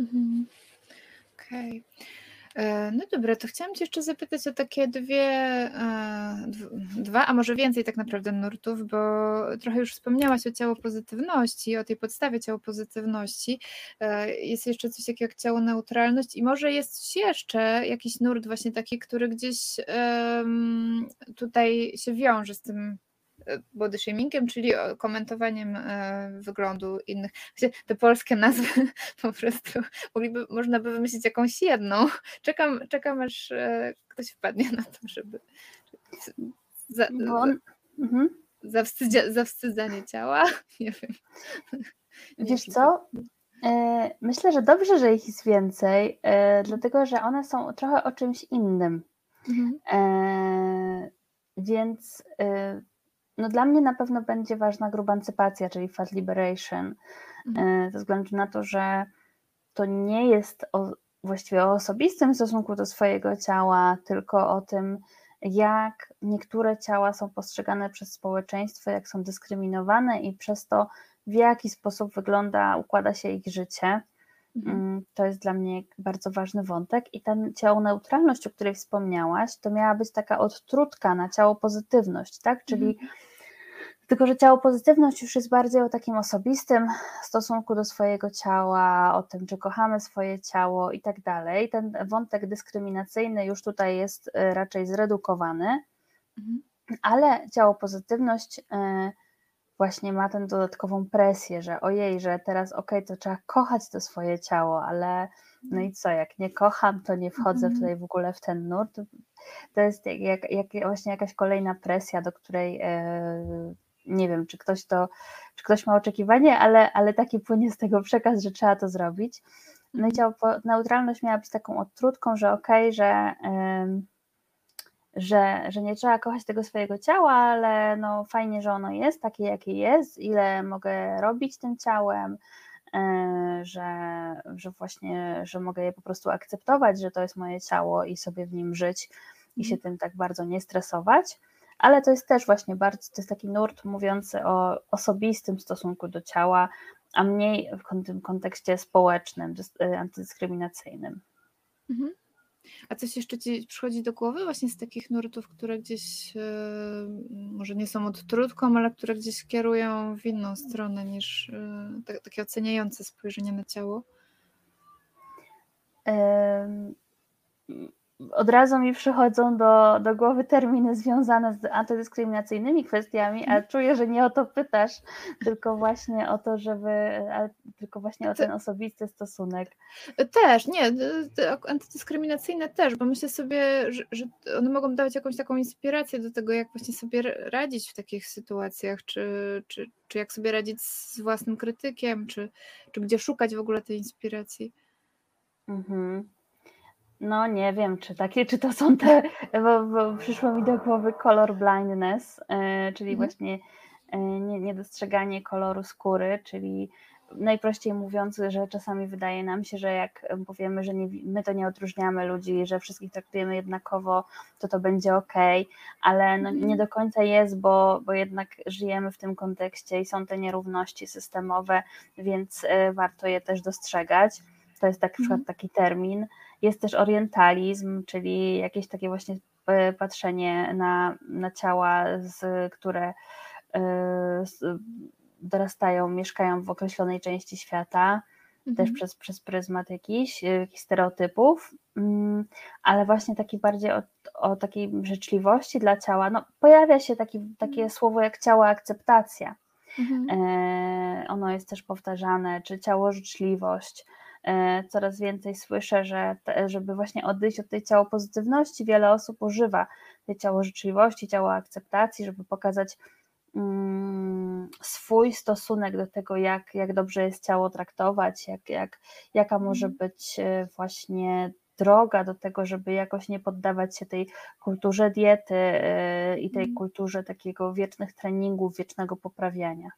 Mhm. Okej. E, no dobra, to chciałam Cię jeszcze zapytać o takie dwie, e, dwa, a może więcej tak naprawdę nurtów, bo trochę już wspomniałaś o ciało pozytywności, o tej podstawie ciało pozytywności. E, jest jeszcze coś takiego jak ciało neutralność i może jest jeszcze jakiś nurt właśnie taki, który gdzieś tutaj się wiąże z tym body shamingiem, czyli komentowaniem wyglądu innych. Te polskie nazwy (laughs) po prostu mogliby, można by wymyślić jakąś jedną. Czekam, czekam aż ktoś wpadnie na to, żeby za, on... mhm. zawstydzia, zawstydzanie ciała. (laughs) Nie wiem. Wiesz co? E, myślę, że dobrze, że ich jest więcej, e, dlatego że one są trochę o czymś innym. Mhm. E, więc no dla mnie na pewno będzie ważna grubancypacja, czyli fat liberation, mhm. ze względu na to, że to nie jest o, właściwie o osobistym stosunku do swojego ciała, tylko o tym, jak niektóre ciała są postrzegane przez społeczeństwo, jak są dyskryminowane i przez to w jaki sposób wygląda, układa się ich życie. Mhm. Mm, to jest dla mnie bardzo ważny wątek. I ta ciało neutralność, o której wspomniałaś, to miała być taka odtrutka na ciało pozytywność, tak? Czyli mhm. Tylko, że ciało pozytywność już jest bardziej o takim osobistym stosunku do swojego ciała, o tym, czy kochamy swoje ciało i tak dalej. Ten wątek dyskryminacyjny już tutaj jest y, raczej zredukowany, mhm. ale ciało pozytywność. Yy, właśnie ma tę dodatkową presję, że ojej, że teraz okej, okay, to trzeba kochać to swoje ciało, ale no i co, jak nie kocham, to nie wchodzę mm. tutaj w ogóle w ten nurt. To jest jak, jak właśnie jakaś kolejna presja, do której e, nie wiem, czy ktoś to, czy ktoś ma oczekiwanie, ale, ale taki płynie z tego przekaz, że trzeba to zrobić. No i mhm. ciało, neutralność miała być taką odtrutką, że okej, okay, że że, że nie trzeba kochać tego swojego ciała, ale no fajnie, że ono jest takie, jakie jest, ile mogę robić tym ciałem, e, że, że właśnie, że mogę je po prostu akceptować, że to jest moje ciało i sobie w nim żyć i się mhm. tym tak bardzo nie stresować. Ale to jest też właśnie bardzo, to jest taki nurt mówiący o osobistym stosunku do ciała, a mniej w tym kontekście społecznym, e, antydyskryminacyjnym. Mhm. A coś jeszcze Ci przychodzi do głowy właśnie z takich nurtów, które gdzieś e, może nie są odtrutką, ale które gdzieś kierują w inną stronę niż e, takie oceniające spojrzenie na ciało? Od razu mi przychodzą do, do głowy terminy związane z antydyskryminacyjnymi kwestiami, a czuję, że nie o to pytasz, tylko właśnie o to, żeby, tylko właśnie o ten osobisty stosunek. Też, nie, antydyskryminacyjne też, bo myślę sobie, że, że one mogą dawać jakąś taką inspirację do tego, jak właśnie sobie radzić w takich sytuacjach, czy, czy, czy jak sobie radzić z własnym krytykiem, czy, czy gdzie szukać w ogóle tej inspiracji. Mhm. No nie wiem, czy takie, czy to są te, bo, bo przyszło mi do głowy color blindness, yy, czyli mhm. właśnie yy, niedostrzeganie koloru skóry, czyli najprościej mówiąc, że czasami wydaje nam się, że jak powiemy, że nie, my to nie odróżniamy ludzi, że wszystkich traktujemy jednakowo, to to będzie ok, ale no, nie mhm. do końca jest, bo, bo jednak żyjemy w tym kontekście i są te nierówności systemowe, więc y, warto je też dostrzegać. To jest tak, na przykład mhm. taki termin. Jest też orientalizm, czyli jakieś takie właśnie e, patrzenie na, na ciała, z, które e, dorastają, mieszkają w określonej części świata, mhm. też przez, przez pryzmat jakichś, jakichś stereotypów, mm, ale właśnie taki bardziej o, o takiej życzliwości dla ciała. No, pojawia się taki, takie mhm. słowo jak ciało akceptacja. Mhm. E, ono jest też powtarzane, czy ciało życzliwość. E, coraz więcej słyszę, że żeby właśnie odejść od tej ciało pozytywności, wiele osób używa tej ciało życzliwości, ciało akceptacji, żeby pokazać mm, swój stosunek do tego, jak, jak dobrze jest ciało traktować, jak, jak, jaka może mhm. być e, właśnie droga do tego, żeby jakoś nie poddawać się tej kulturze diety e, i tej mhm. kulturze takiego wiecznych treningów, wiecznego poprawiania.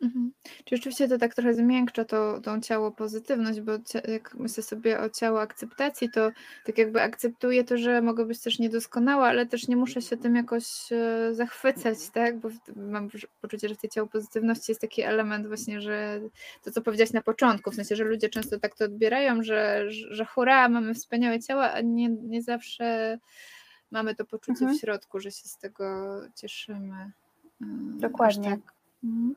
Mhm. Czy rzeczywiście to tak trochę zmiękcza to, tą ciało pozytywność, bo jak myślę sobie o ciało akceptacji, to tak jakby akceptuję to, że mogę być też niedoskonała, ale też nie muszę się tym jakoś e, zachwycać, tak? Bo mam poczucie, że w tej ciało pozytywności jest taki element właśnie, że to, co powiedziałaś na początku, w sensie, że ludzie często tak to odbierają, że, że hurra, mamy wspaniałe ciała, a nie, nie zawsze mamy to poczucie mhm. w środku, że się z tego cieszymy. Dokładnie. Tak. Mhm.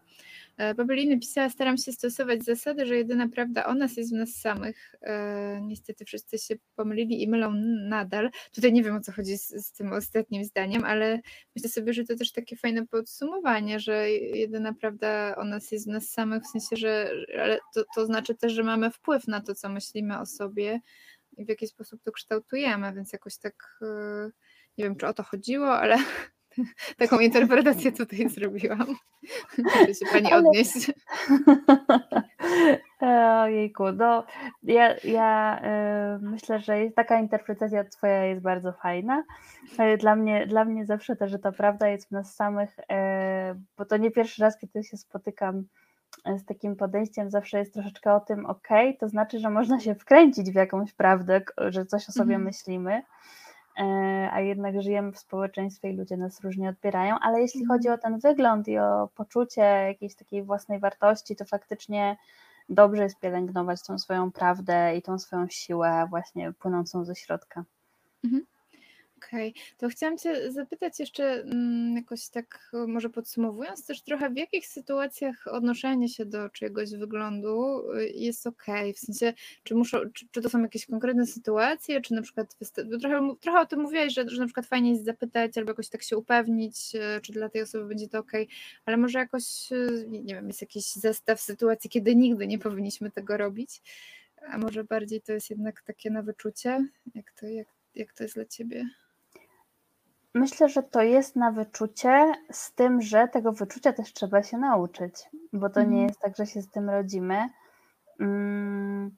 E, Babyliny pisała, staram się stosować zasady, że jedyna prawda o nas jest w nas samych. E, niestety wszyscy się pomylili i mylą nadal. Tutaj nie wiem o co chodzi z, z, tym ostatnim zdaniem, ale myślę sobie, że to też takie fajne podsumowanie, że jedyna prawda o nas jest w nas samych, w sensie, że ale to, to znaczy też, że mamy wpływ na to, co myślimy o sobie i w jaki sposób to kształtujemy, więc jakoś tak e, nie wiem, czy o to chodziło, ale (laughs) (laughs) Taką interpretację tutaj zrobiłam. (laughs) Muszę się pani odnieść. (laughs) Ojejku, no ja, ja y, myślę, że taka interpretacja twoja jest bardzo fajna. E, dla mnie, dla mnie zawsze też, że ta prawda jest w nas samych, y, bo to nie pierwszy raz, kiedy się spotykam z takim podejściem, zawsze jest troszeczkę o tym, ok, to znaczy, że można się wkręcić w jakąś prawdę, że coś o sobie mm. myślimy a jednak żyjemy w społeczeństwie i ludzie nas różnie odbierają, ale jeśli chodzi mhm. o ten wygląd i o poczucie jakiejś takiej własnej wartości, to faktycznie dobrze jest pielęgnować tą swoją prawdę i tą swoją siłę właśnie płynącą ze środka. Mhm. Okej, okay. to chciałam Cię zapytać jeszcze mm, jakoś tak, może podsumowując też trochę, w jakich sytuacjach odnoszenie się do czyjegoś wyglądu y, jest ok? W sensie, czy, muszą, czy, czy to są jakieś konkretne sytuacje, czy na przykład, trochę, trochę o tym mówiłaś, że, że na przykład fajnie jest zapytać albo jakoś tak się upewnić, y, czy dla tej osoby będzie to ok, ale może jakoś, y, nie wiem, jest jakiś zestaw sytuacji, kiedy nigdy nie powinniśmy tego robić, a może bardziej to jest jednak takie na wyczucie? Jak to, jak, jak to jest dla Ciebie? Myślę, że to jest na wyczucie, z tym, że tego wyczucia też trzeba się nauczyć, bo to nie mhm. jest tak, że się z tym rodzimy. Mm.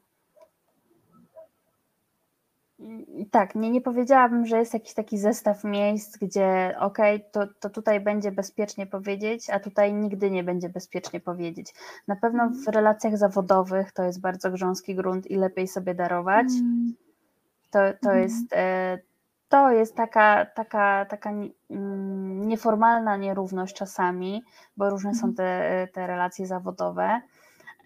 Tak, nie, nie powiedziałabym, że jest jakiś taki zestaw miejsc, gdzie okej, okay, to, to tutaj będzie bezpiecznie powiedzieć, a tutaj nigdy nie będzie bezpiecznie powiedzieć. Na pewno w mhm. relacjach zawodowych to jest bardzo grząski grunt i lepiej sobie darować. Mm. To, to jest e, to jest taka, taka, taka mm, nieformalna nierówność czasami, bo różne są mhm. te, te relacje zawodowe,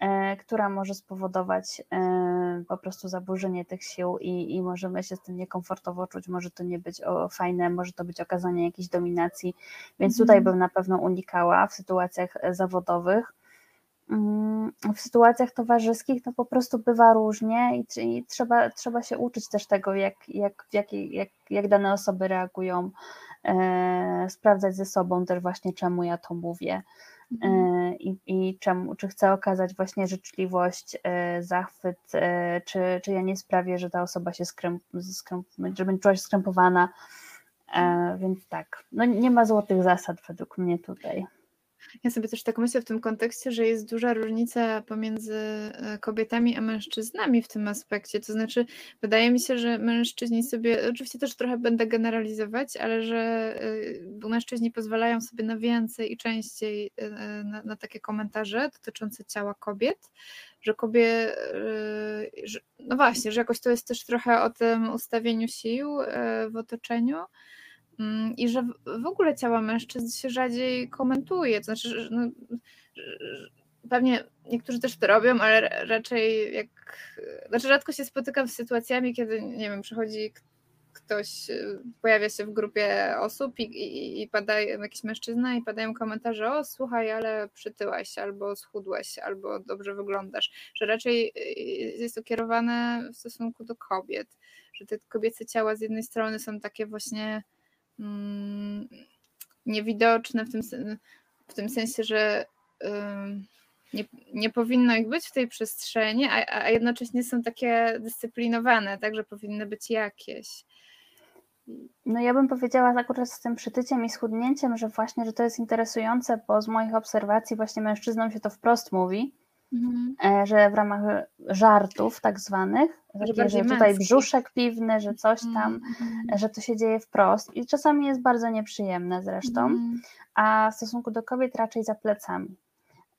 e, która może spowodować e, po prostu zaburzenie tych sił i, i możemy się z tym niekomfortowo czuć, może to nie być fajne, może to być okazanie jakiejś dominacji, więc tutaj mhm. bym na pewno unikała w sytuacjach zawodowych. Mm, w sytuacjach towarzyskich no po prostu bywa różnie i, i, trzeba, trzeba się uczyć też tego, jak, jak, jak, jak, jak dane osoby reagują, e, sprawdzać ze sobą też właśnie czemu ja to mówię e, mhm. i, i czemu, czy chcę okazać właśnie życzliwość, e, zachwyt, e, czy, czy ja nie sprawię, że ta osoba się skręp, skręp, że będzie czuła się skrępowana, e, więc tak, no nie ma złotych zasad według mnie tutaj. Ja sobie też tak myślę w tym kontekście, że jest duża różnica pomiędzy e, kobietami a mężczyznami w tym aspekcie. To znaczy, wydaje mi się, że mężczyźni sobie, oczywiście też trochę będę generalizować, ale że e, mężczyźni pozwalają sobie na więcej i częściej e, na, na takie komentarze dotyczące ciała kobiet, że kobiet, no właśnie, że jakoś to jest też trochę o tym ustawieniu sił w otoczeniu. Mm, i że w ogóle ciała mężczyzn się rzadziej komentuje. To znaczy, że no, pewnie niektórzy też to robią, ale raczej jak. Znaczy, rzadko się spotykam z sytuacjami, kiedy, nie wiem, przychodzi ktoś, y, pojawia się w grupie osób i, i, i pada jakiś mężczyzna i padają komentarze: O, słuchaj, ale przytyłaś, albo schudłaś, albo dobrze wyglądasz. Że raczej y, jest to kierowane w stosunku do kobiet, że te kobiece ciała z jednej strony są takie właśnie niewidoczne w tym, w tym sensie, że nie, nie powinno ich być w tej przestrzeni, a, a jednocześnie są takie dyscyplinowane, także powinny być jakieś. No ja bym powiedziała akurat z tym przytyciem i schudnięciem, że właśnie, że to jest interesujące, bo z moich obserwacji właśnie mężczyznom się to wprost mówi, Mhm. E, że w ramach żartów tak zwanych, że, że tutaj brzuszek piwny, że coś tam, mhm. że to się dzieje wprost i czasami jest bardzo nieprzyjemne zresztą, mhm. a w stosunku do kobiet raczej za plecami.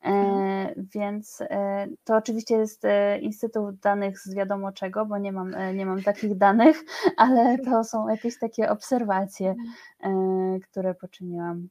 E, mhm. więc e, to oczywiście jest e, Instytut Danych z wiadomo czego, bo nie mam, e, nie mam takich danych, (laughs) ale to są jakieś takie obserwacje, mhm. e, które poczyniłam.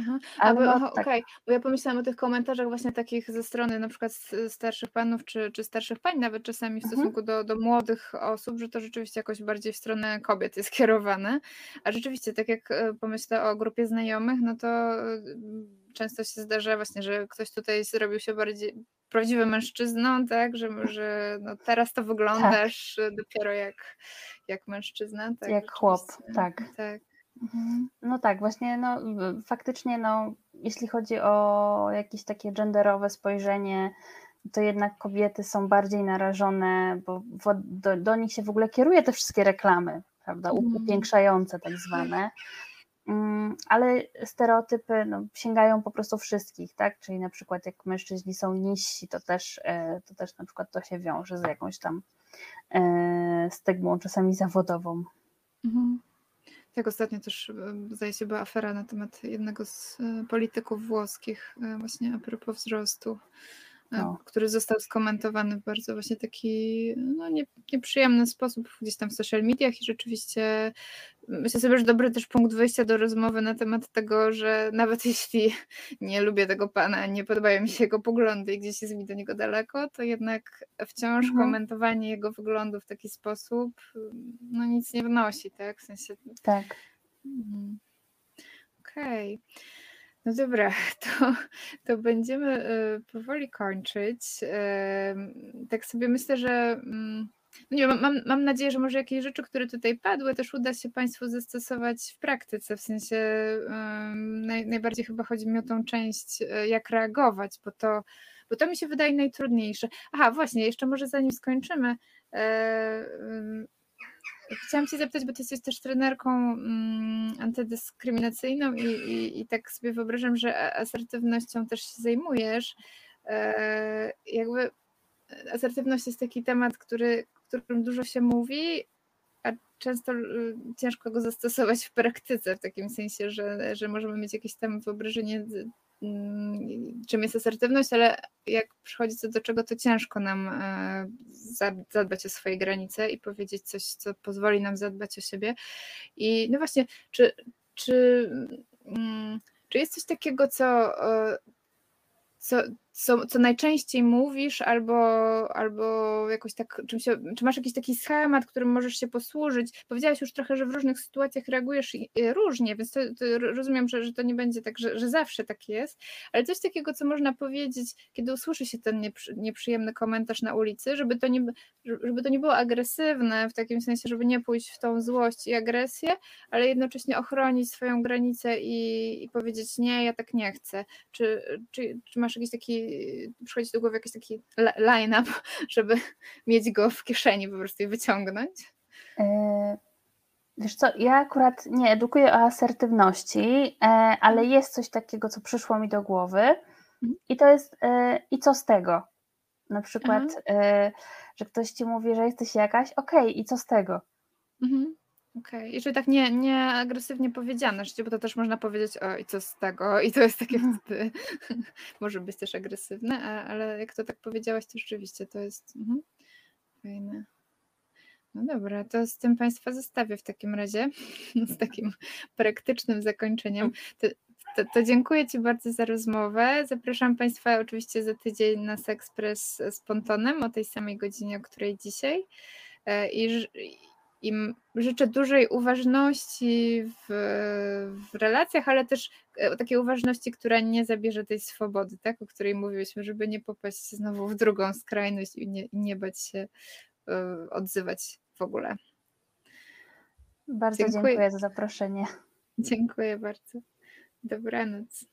Aha, a bo, no, aha, tak. okej, bo ja pomyślałam o tych komentarzach właśnie takich ze strony na przykład starszych panów czy, czy starszych pań, nawet czasami w Mhm. stosunku do, do młodych osób, że to rzeczywiście jakoś bardziej w stronę kobiet jest kierowane. A rzeczywiście, tak jak e, pomyślę o grupie znajomych, no to mm, często się zdarza właśnie, że ktoś tutaj zrobił się bardziej prawdziwym mężczyzną, tak, że, że no teraz to Tak, wyglądasz dopiero jak, jak mężczyzna, tak, jak chłop, tak. tak. Mhm. No tak, właśnie no, faktycznie no, jeśli chodzi o jakieś takie genderowe spojrzenie, to jednak kobiety są bardziej narażone, bo do, do nich się w ogóle kieruje te wszystkie reklamy, prawda, mhm. upiększające tak zwane. Mm, ale stereotypy no, sięgają po prostu wszystkich, tak? Czyli na przykład jak mężczyźni są niżsi, to też, e, to też na przykład to się wiąże z jakąś tam e, stygmą, czasami zawodową. Mhm. Tak, ostatnio też zdaje się była afera na temat jednego z e, polityków włoskich, e, właśnie a propos wzrostu, e, no. który został skomentowany w bardzo właśnie taki no, nie, nieprzyjemny sposób gdzieś tam w social mediach i rzeczywiście myślę sobie, że dobry też punkt wyjścia do rozmowy na temat tego, że nawet (laughs) jeśli nie lubię tego pana, nie podobają mi się jego poglądy i gdzieś jest mi do niego daleko, to jednak wciąż mhm. komentowanie jego wyglądu w taki sposób no nic nie wnosi, tak? W sensie... Tak. Mhm. Okej. Okay. No dobra, (laughs) to, to będziemy y, powoli kończyć. Tak sobie myślę, że mm, no nie, mam, mam nadzieję, że może jakieś rzeczy, które tutaj padły, też uda się Państwu zastosować w praktyce. W sensie naj, najbardziej chyba chodzi mi o tą część, e, jak reagować, bo to, bo to mi się wydaje najtrudniejsze. Aha, właśnie, jeszcze może zanim skończymy. E, Chciałam Cię zapytać, bo Ty jesteś też trenerką mm, antydyskryminacyjną i, i, i, tak sobie wyobrażam, że asertywnością też się zajmujesz. E, jakby asertywność jest taki temat, który, którym dużo się mówi, a często ciężko go zastosować w praktyce, w takim sensie, że, że możemy mieć jakieś tam wyobrażenie, czym jest asertywność, ale jak przychodzi co do czego, to ciężko nam e, zadbać o swoje granice i powiedzieć coś, co pozwoli nam zadbać o siebie. I no właśnie, czy, czy, mm, czy jest coś takiego, co, co, co, co najczęściej mówisz, albo, albo jakoś tak, czym się, czy masz jakiś taki schemat, którym możesz się posłużyć? Powiedziałaś już trochę, że w różnych sytuacjach reagujesz różnie, więc to, to rozumiem, że, że to nie będzie tak, że, że zawsze tak jest, ale coś takiego, co można powiedzieć, kiedy usłyszy się ten nieprzy, nieprzyjemny komentarz na ulicy, żeby to, nie, żeby to nie było agresywne, w takim sensie, żeby nie pójść w tą złość i agresję, ale jednocześnie ochronić swoją granicę i, i powiedzieć nie, ja tak nie chcę. Czy, czy, czy masz jakiś taki przychodzi do głowy jakiś taki line-up, (laughs) żeby mieć go w kieszeni po prostu i wyciągnąć? E, wiesz co, ja akurat nie edukuję o asertywności, e, ale mhm. jest coś takiego, co przyszło mi do głowy mhm. i to jest e, i co z tego? Na przykład, Aha. że ktoś ci mówi, że jesteś jakaś, okej, okay, i co z tego? Mhm. Okej, okay. jeżeli tak nie, nie agresywnie powiedziane, bo to też można powiedzieć, o i co z tego, i to jest takie mhm. wtedy, (laughs) może być też agresywne, ale jak to tak powiedziałaś, to rzeczywiście to jest mhm. fajne. No dobra, to z tym Państwa zostawię w takim razie, (laughs) z takim praktycznym zakończeniem. To, to, to, dziękuję Ci bardzo za rozmowę. Zapraszam Państwa oczywiście za tydzień na Sexpress z Pontonem o tej samej godzinie, o której dzisiaj. E, I, i życzę dużej uważności w, w, relacjach, ale też e, takiej uważności, która nie zabierze tej swobody, tak, o której mówiliśmy, żeby nie popaść znowu w drugą skrajność i nie, nie bać się y, odzywać w ogóle. Bardzo dziękuję. dziękuję za zaproszenie. Dziękuję bardzo. Dobranoc.